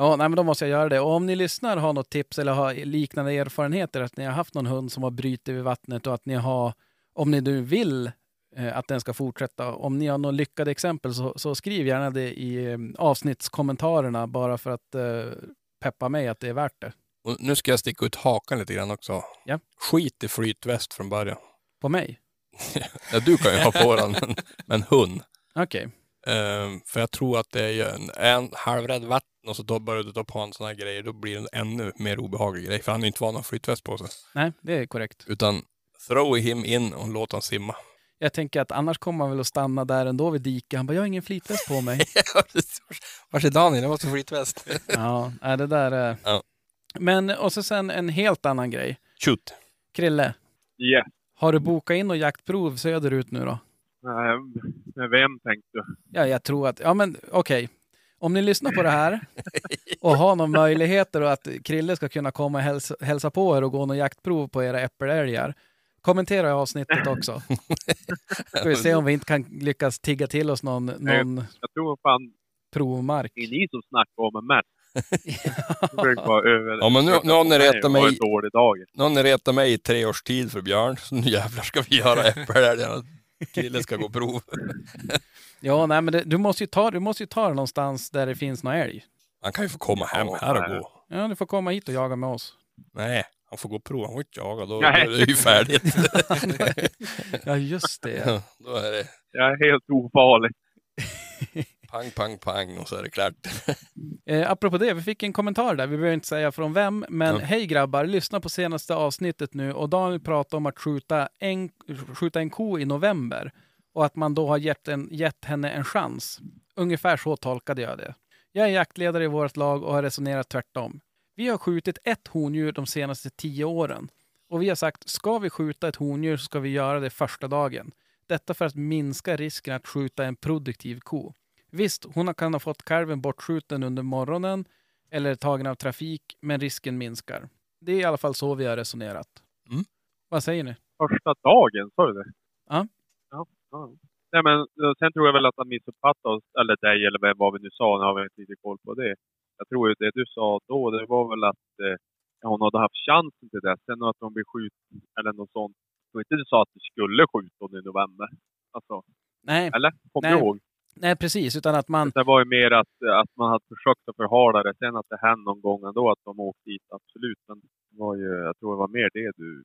Ja, nej, men då måste jag göra det. Och om ni lyssnar har något tips eller har liknande erfarenheter, att ni har haft någon hund som har brutit vid vattnet och att ni har, om ni nu vill eh, att den ska fortsätta, om ni har några lyckade exempel så, så skriv gärna det i eh, avsnittskommentarerna bara för att eh, peppa mig att det är värt det. Och nu ska jag sticka ut hakan lite grann också. Ja. Skit i flytväst från början. På mig? Ja, du kan ju ha på den, men, men hund. Okej. Ehm, för jag tror att det är en, en halvrädd vatten och så då börjar du ta på en sån här grej, då blir det en ännu mer obehaglig grej. För han är inte van att ha flytväst på sig. Nej, det är korrekt. Utan throw him in och låt han simma. Jag tänker att annars kommer han väl att stanna där ändå vid diket. Han bara, jag har ingen flytväst på mig. Vars är Daniel? Jag måste ha flytväst. ja, det där är... Ja. Men, och så sen en helt annan grej. Shoot. Krille, Yes. har du bokat in och jaktprov söderut nu då? Nej, med vem tänkte du? Ja, jag tror att, ja men okej. Om ni lyssnar på det här och har någon möjligheter och att Krille ska kunna komma och hälsa, hälsa på er och gå någon jaktprov på era äppelälgar. Kommentera i avsnittet också. Ska vi se om vi inte kan lyckas tigga till oss någon, någon Jag tror fan provmark. det är ni som snackar om vara över... Ja, men nu, nu har ni retat mig, en nu har ni retat mig i tre års tid för Björn. Så nu jävlar ska vi göra äppelälgarna. Killen ska gå prov. Ja, nej men det, du måste ju ta, du måste ju ta det någonstans där det finns någon älg. Han kan ju få komma hem här och gå. Ja, du får komma hit och jaga med oss. Nej, han får gå och prova. Han får inte jaga. Då, då Nej. är det ju färdigt. Ja, just det. Ja, då är det Jag är helt ofarlig. pang, pang, pang och så är det klart. Eh, apropå det, vi fick en kommentar där. Vi behöver inte säga från vem, men Ja. hej grabbar, lyssna på senaste avsnittet nu och Daniel pratade om att skjuta en, skjuta en ko i november och att man då har gett, en, gett henne en chans. Ungefär så tolkade jag det. Jag är jaktledare i vårt lag och har resonerat tvärtom. Vi har skjutit ett hondjur de senaste tio åren och vi har sagt, ska vi skjuta ett hondjur så ska vi göra det första dagen. Detta för att minska risken att skjuta en produktiv ko. Visst, hon kan ha fått kalven bortskjuten under morgonen eller tagen av trafik, men risken minskar. Det är i alla fall så vi har resonerat. Mm. Vad säger ni? Första dagen, sa du det? Ja. ja, ja. Nej, men eh, sen tror jag väl att han missuppfattade oss, eller dig, eller vem vad vi nu sa. Nu har vi inte riktigt koll på det. Jag tror ju det du sa då, det var väl att eh, hon hade haft chansen till det. Sen att hon blev skjuten, eller något sånt. Jag tror inte du sa att du skulle skjuta hon i november. Alltså, Nej, eller? Kommer Nej. du ihåg? Nej precis, utan att man... Det var ju mer att, att man hade försökt att förhala det. Sen att det hände någon gång ändå att de åkte dit, absolut. Men det var ju, jag tror det var mer det du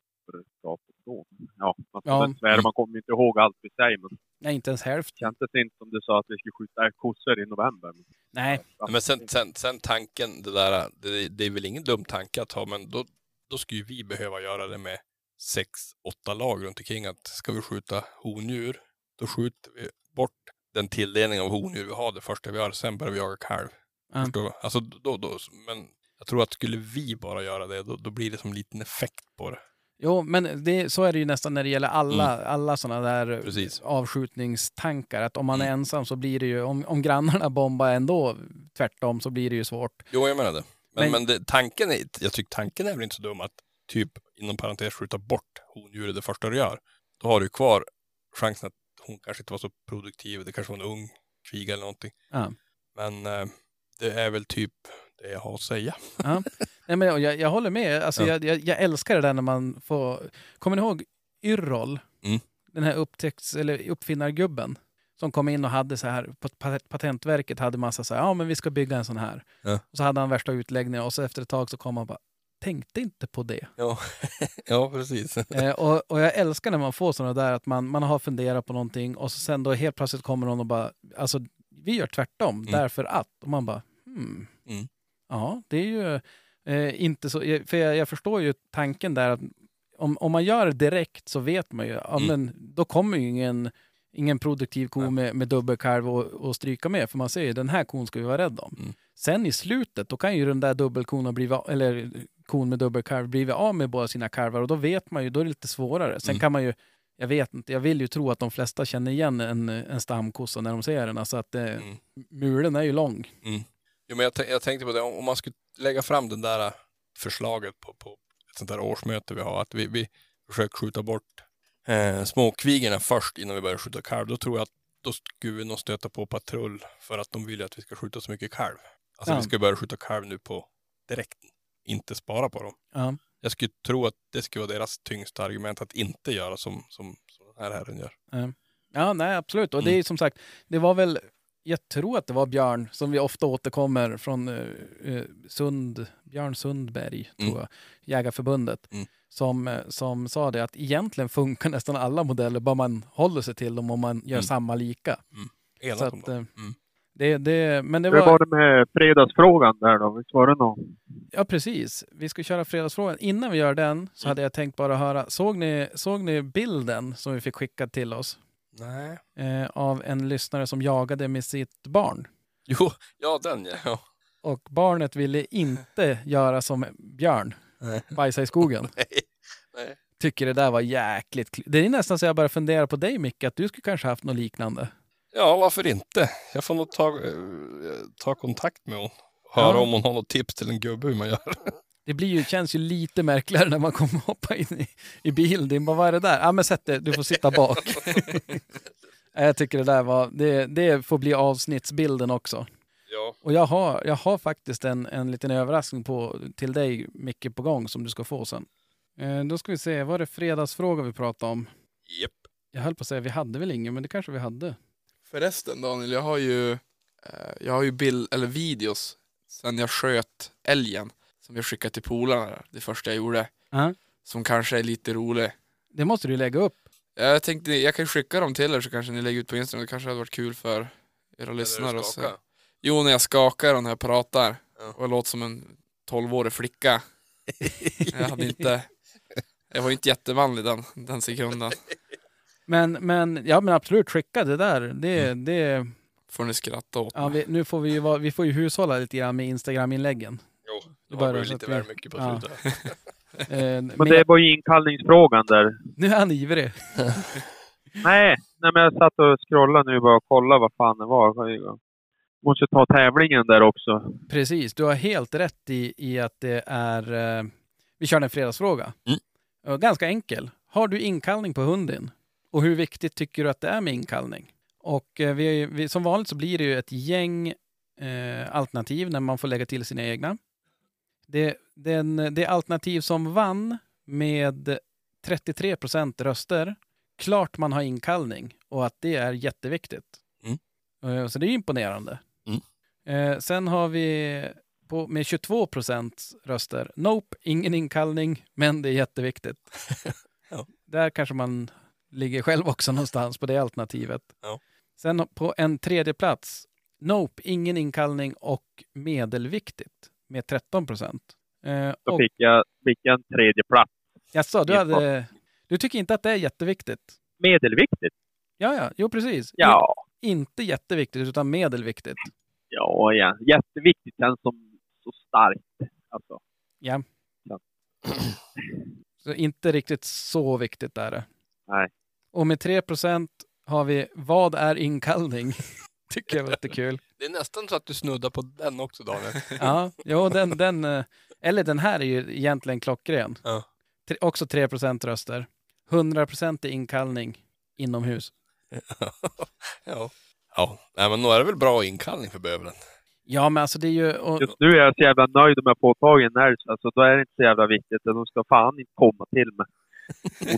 pratade om då. Ja, man Ja. svära, man kommer inte ihåg allt vi säger. Men Nej, inte ens hälften. det kändes inte som du sa att vi skulle skjuta kossor i november. Men, Nej, ja, Men sen, sen, sen tanken, det där, det, det är väl ingen dum tanke att ha, men då, då skulle vi behöva göra det med sex, åtta lag runt omkring att ska vi skjuta hondjur, då skjuter vi bort den tilldelning av hondjur vi har det första vi gör, sen börjar vi jaga kalv. Ja. Förstår? Alltså då, då, men jag tror att skulle vi bara göra det, då, då blir det som liten effekt på det. Jo, men det, så är det ju nästan när det gäller alla, alla sådana där Mm. Precis. avskjutningstankar. Att om man är Mm. ensam så blir det ju, om, om grannarna bombar ändå tvärtom så blir det ju svårt. Jo, jag menar det. Men, Men- men det, tanken är, jag tycker tanken är väl inte så dum att typ inom parentes skjuta bort hondjuret det första du gör. Då har du kvar chansen att hon kanske inte var så produktiv. Det kanske var en ung kviga eller någonting. Ja. Men eh, det är väl typ det jag har att säga. Ja. Nej, men jag, jag håller med. Alltså, Ja. jag, jag, jag älskar det där när man får... Kommer ni ihåg Yrrol? Mm. Den här upptäckts, eller uppfinnargubben som kom in och hade så här, på pat- Patentverket hade massa så här, ja men vi ska bygga en sån här. Ja. Och så hade han värsta utläggningar och så efter ett tag så kom han bara, tänkte inte på det. Ja, ja precis. Eh, och, och jag älskar när man får sådana där, att man, man har funderat på någonting och så sen då helt plötsligt kommer någon och bara, alltså vi gör tvärtom, därför att. Och man bara, hmm. Mm. Ja, det är ju eh, inte så, för jag, jag förstår ju tanken där att om, om man gör det direkt så vet man ju, ja, Mm. men då kommer ju ingen, ingen produktiv ko med, med dubbelkalv och, och stryka med, för man säger den här kon ska vi vara rädda om. Mm. Sen i slutet, då kan ju den där dubbelkon ha blivit, eller kon med dubbelkalv blivit av med båda sina kalvar och då vet man ju, då är det lite svårare. Sen Mm. kan man ju, jag vet inte, jag vill ju tro att de flesta känner igen en, en stamkossa när de ser den. Alltså att eh, Mm. mulen är ju lång. Jo, men jag, jag tänkte på det, om man skulle lägga fram det där förslaget på, på ett sånt där årsmöte vi har, att vi, vi försöker skjuta bort eh, småkvigorna först innan vi börjar skjuta kalv, då tror jag att då skulle vi nog stöta på patrull för att de vill att vi ska skjuta så mycket kalv. Alltså Ja. vi ska börja skjuta kalv nu på direkten, inte spara på dem. Ja. Jag skulle tro att det skulle vara deras tyngsta argument att inte göra som, som, som den här herren gör. Ja, nej absolut. Och det är som sagt, det var väl, jag tror att det var Björn som vi ofta återkommer från eh, eh, Sund, Björn Sundberg, tror Mm. jag, Jägarförbundet, Mm. som, eh, som sa det att egentligen funkar nästan alla modeller, bara man håller sig till dem och man gör Mm. samma lika. Enat Så om dem. Det, det, men det Hur var var, det med fredagsfrågan där då? Visst var det någon? ja precis, vi ska köra fredagsfrågan. Innan vi gör den så Mm. hade jag tänkt bara höra, såg ni, såg ni bilden som vi fick skickad till oss? Nej. Eh, av en lyssnare som jagade med sitt barn. Jo, ja den ja. Och barnet ville inte göra som Björn, Nej. bajsa i skogen. Nej. Nej. Tycker det där var jäkligt kl- Det är nästan så jag börjar fundera på dig Micke, att du skulle kanske haft något liknande. Ja, varför inte? Jag får nog ta, eh, ta kontakt med hon. Höra Ja. om hon har något tips till en gubbe hur man gör. Det blir ju, känns ju lite märkligare när man kommer hoppa in i, i bilen. Det är bara, vad är det där? Ja men sätt dig, du får sitta bak. Ja, jag tycker det där var, det, det får bli avsnittsbilden också. Ja. Och jag har, jag har faktiskt en, en liten överraskning på, till dig Micke på gång som du ska få sen. Eh, då ska vi se, var det fredagsfråga vi pratade om? Japp. Jag höll på att säga, vi hade väl ingen, men det kanske vi hade. Förresten Daniel, jag har ju, eh, jag har ju bild, eller videos sen jag sköt älgen som jag skickade till polarna det första jag gjorde. Ja. Som kanske är lite rolig. Det måste du lägga upp. Jag tänkte, jag kan skicka dem till er så kanske ni lägger ut på Instagram. Det kanske hade varit kul för era lyssnare att se. Jo, när jag skakar och när jag pratar. Ja. Och jag låter som en 12-årig flicka. jag hade inte... Jag var ju inte jättemanlig den, den sekunden. Men, men, ja men absolut, skicka det där. Det, det, Får ni skratta åt ja, vi, nu får vi ju vara, vi får ju hushålla lite grann med Instagram-inläggen. Jo, Det var ju lite väl mycket på Ja. slutet. Eh, Men men- det var ju inkallningsfrågan där. Nu är han ivrig. Nej, nej men jag satt och scrollade nu bara och kollade vad fan det var. Måste ta tävlingen där också. Precis, du har helt rätt i, i att det är... Eh, vi kör en fredagsfråga. Mm. Ganska enkel. Har du inkallning på hunden? Och hur viktigt tycker du att det är med inkallning? Och eh, vi, vi, som vanligt så blir det ju ett gäng eh, alternativ när man får lägga till sina egna. Det, den, det alternativ som vann med 33 procent röster, klart man har inkallning och att det är jätteviktigt. Eh, Så det är imponerande. Mm. Eh, sen har vi på, med 22 procent röster, nope, ingen inkallning, men det är jätteviktigt. Ja. Där kanske man ligger själv också någonstans på det alternativet. Ja. Sen på en tredje plats, nope, ingen inkallning och medelviktigt med 13 procent. Eh, Då fick jag, fick jag en tredje plats. jaså, du, hade, du tycker inte att det är jätteviktigt? Medelviktigt? Ja, ja, jo precis. Ja. Inte jätteviktigt, utan medelviktigt. Ja, ja. Jätteviktigt känns som så starkt. Alltså. Ja. Ja. Så inte riktigt så viktigt är det. Nej. Och med 3% har vi Vad är inkallning? Tycker jag var lite kul. Det är nästan så att du snuddar på den också Daniel. Ja, jo, den, den, eh, eller den här är ju egentligen klockren. Ja. Tre, också 3% röster. 100 i inkallning inomhus. ja. Ja, nej men nog är det väl bra inkallning för bövelen. Ja, men alltså det är ju... Och, Just nu är jag så jävla nöjd om jag får tag i en älg. Alltså, då är det inte så jävla viktigt. De ska fan inte komma till mig.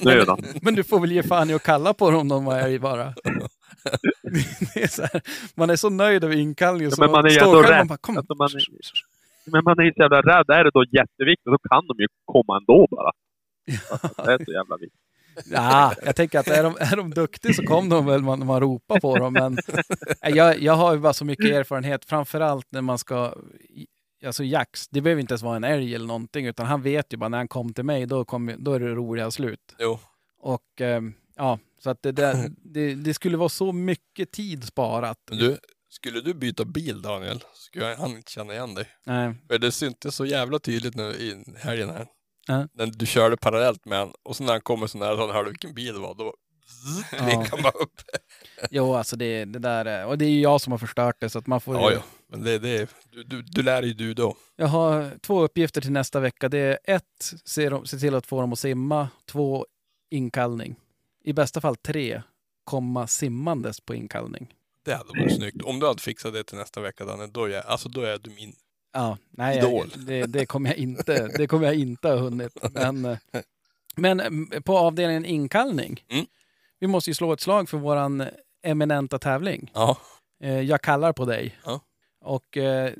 Onödan. men du får väl ge fan i att kalla på dem om de var älg bara. är här, man är så nöjd över inkallningen Ja, men man är ju ändå rädd. bara, kom. Alltså, man är- Men man är så jävla rädd. Är det då jätteviktigt, då kan de ju komma ändå bara. Alltså, det är så jävla viktigt. Ja, jag tänker att är de, är de duktiga så kommer de väl när man ropar på dem. Men jag, jag har ju bara så mycket erfarenhet, framförallt när man ska Alltså Jax, det behöver inte ens vara en älg eller någonting, utan han vet ju bara när han kom till mig, då, kom, då är det roliga slut. Jo. Och eh, ja, så att det, där, det, det skulle vara så mycket tid sparat. Men du, skulle du byta bil Daniel, skulle han inte känna igen dig. Nej, För det syntes så jävla tydligt nu i helgen här. När du körde parallellt med han och så när han kommer så nära så han hörde vilken bil det var, då zzz, Ja. bara upp. jo alltså det, det där, är- och det är ju jag som har förstört det, så att man får Ja, ju... ja. Men det, det, du, du, du lär ju du då. Jag har två uppgifter till nästa vecka. Det är ett, se, dem, se till att få dem att simma. Två, inkallning. I bästa fall tre, komma simmandes på inkallning. Det hade varit snyggt. Om du hade fixat det till nästa vecka Danne, då är, alltså, då är du min. Ja, nej, Idol. jag, det, det, kommer jag inte, det kommer jag inte ha hunnit. Men, eh, men mm, på avdelningen inkallning, Mm. Vi måste ju slå ett slag för våran eminenta tävling. Ja. Eh, Jag kallar på dig. Ja. Och eh,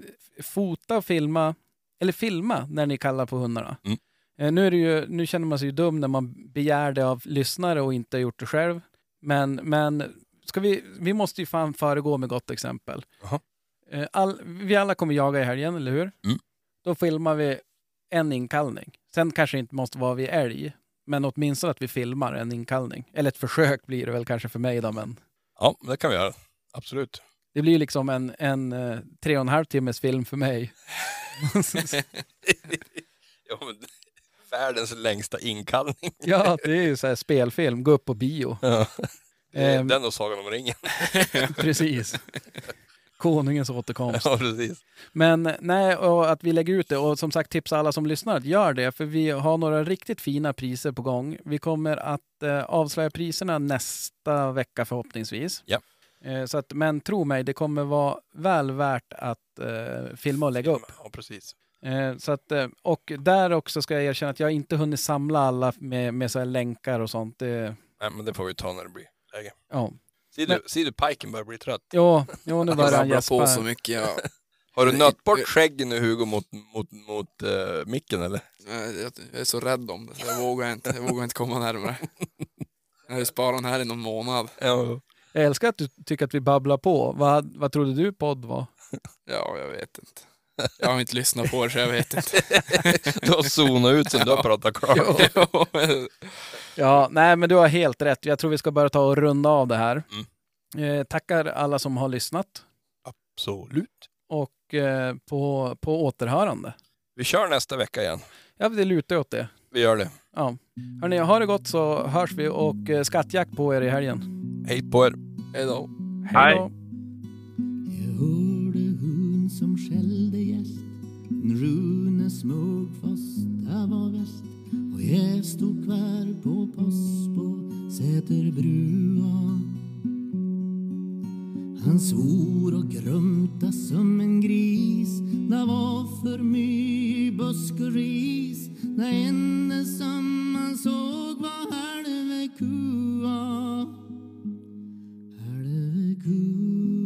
fota och filma, eller filma när ni kallar på hundarna. Mm. Eh, nu, är det ju, nu känner man sig ju dum när man begär det av lyssnare och inte har gjort det själv. Men, men ska vi, vi måste ju fan föregå med gott exempel. All, vi alla kommer jaga i helgen, eller hur? Mm. Då filmar vi en inkallning. Sen kanske det inte måste vara vid älg, men åtminstone att vi filmar en inkallning. Eller ett försök blir det väl kanske för mig då, men Ja, det kan vi göra. Absolut. det blir liksom en, en eh, tre och en halv timmes film för mig. ja, men, världens längsta inkallning. ja, det är ju så här spelfilm, gå upp på bio. Ja. Ehm. Den och Sagan om ringen. Precis. Konungens återkomst. Ja, precis. Men nej, och att vi lägger ut det och som sagt tipsa alla som lyssnar att gör det för vi har några riktigt fina priser på gång. Vi kommer att eh, avslöja priserna nästa vecka förhoppningsvis. Ja. Eh, så att, men tro mig, det kommer vara väl värt att eh, filma och lägga upp. Ja, precis. Eh, så att, eh, och där också ska jag erkänna att jag inte hunnit samla alla med, med så länkar och sånt. Det, Nej, men det får vi ta när det blir läge. ja. Ser du, ser du Piken börjar bli trött? Jo, jo, nu Jag börjar han gäspa. på så mycket. Jag, Har du nött bort skägget nu Hugo mot, mot, mot uh, micken eller? jag, jag är så rädd om det, så jag vågar inte, jag vågar inte komma närmare. Jag har ju sparat den här i någon månad. Ja. Jag älskar att du tycker att vi babblar på. Vad, vad trodde du podd var? Ja, jag vet inte. Jag har inte lyssnat på det så jag vet inte. Du har zonat ut sen du har pratat klart. Ja, nej men du har helt rätt. Jag tror vi ska börja ta och runda av det här. Mm. Eh, tackar alla som har lyssnat Absolut. och eh, på, på återhörande. Vi kör nästa vecka igen. Ja, det lutar åt det. Vi gör det. Ja. Hörni, ha det gott så hörs vi och eh, skattjakt på er i helgen. Hej på er. Hej då. Hej då! Rune fast det var värst och jag stod kvar på post på Säterbrua. Han svor och grumta som en gris. Det var för mycket busk och ris. Det enda som man såg var halve kua. Halve kua.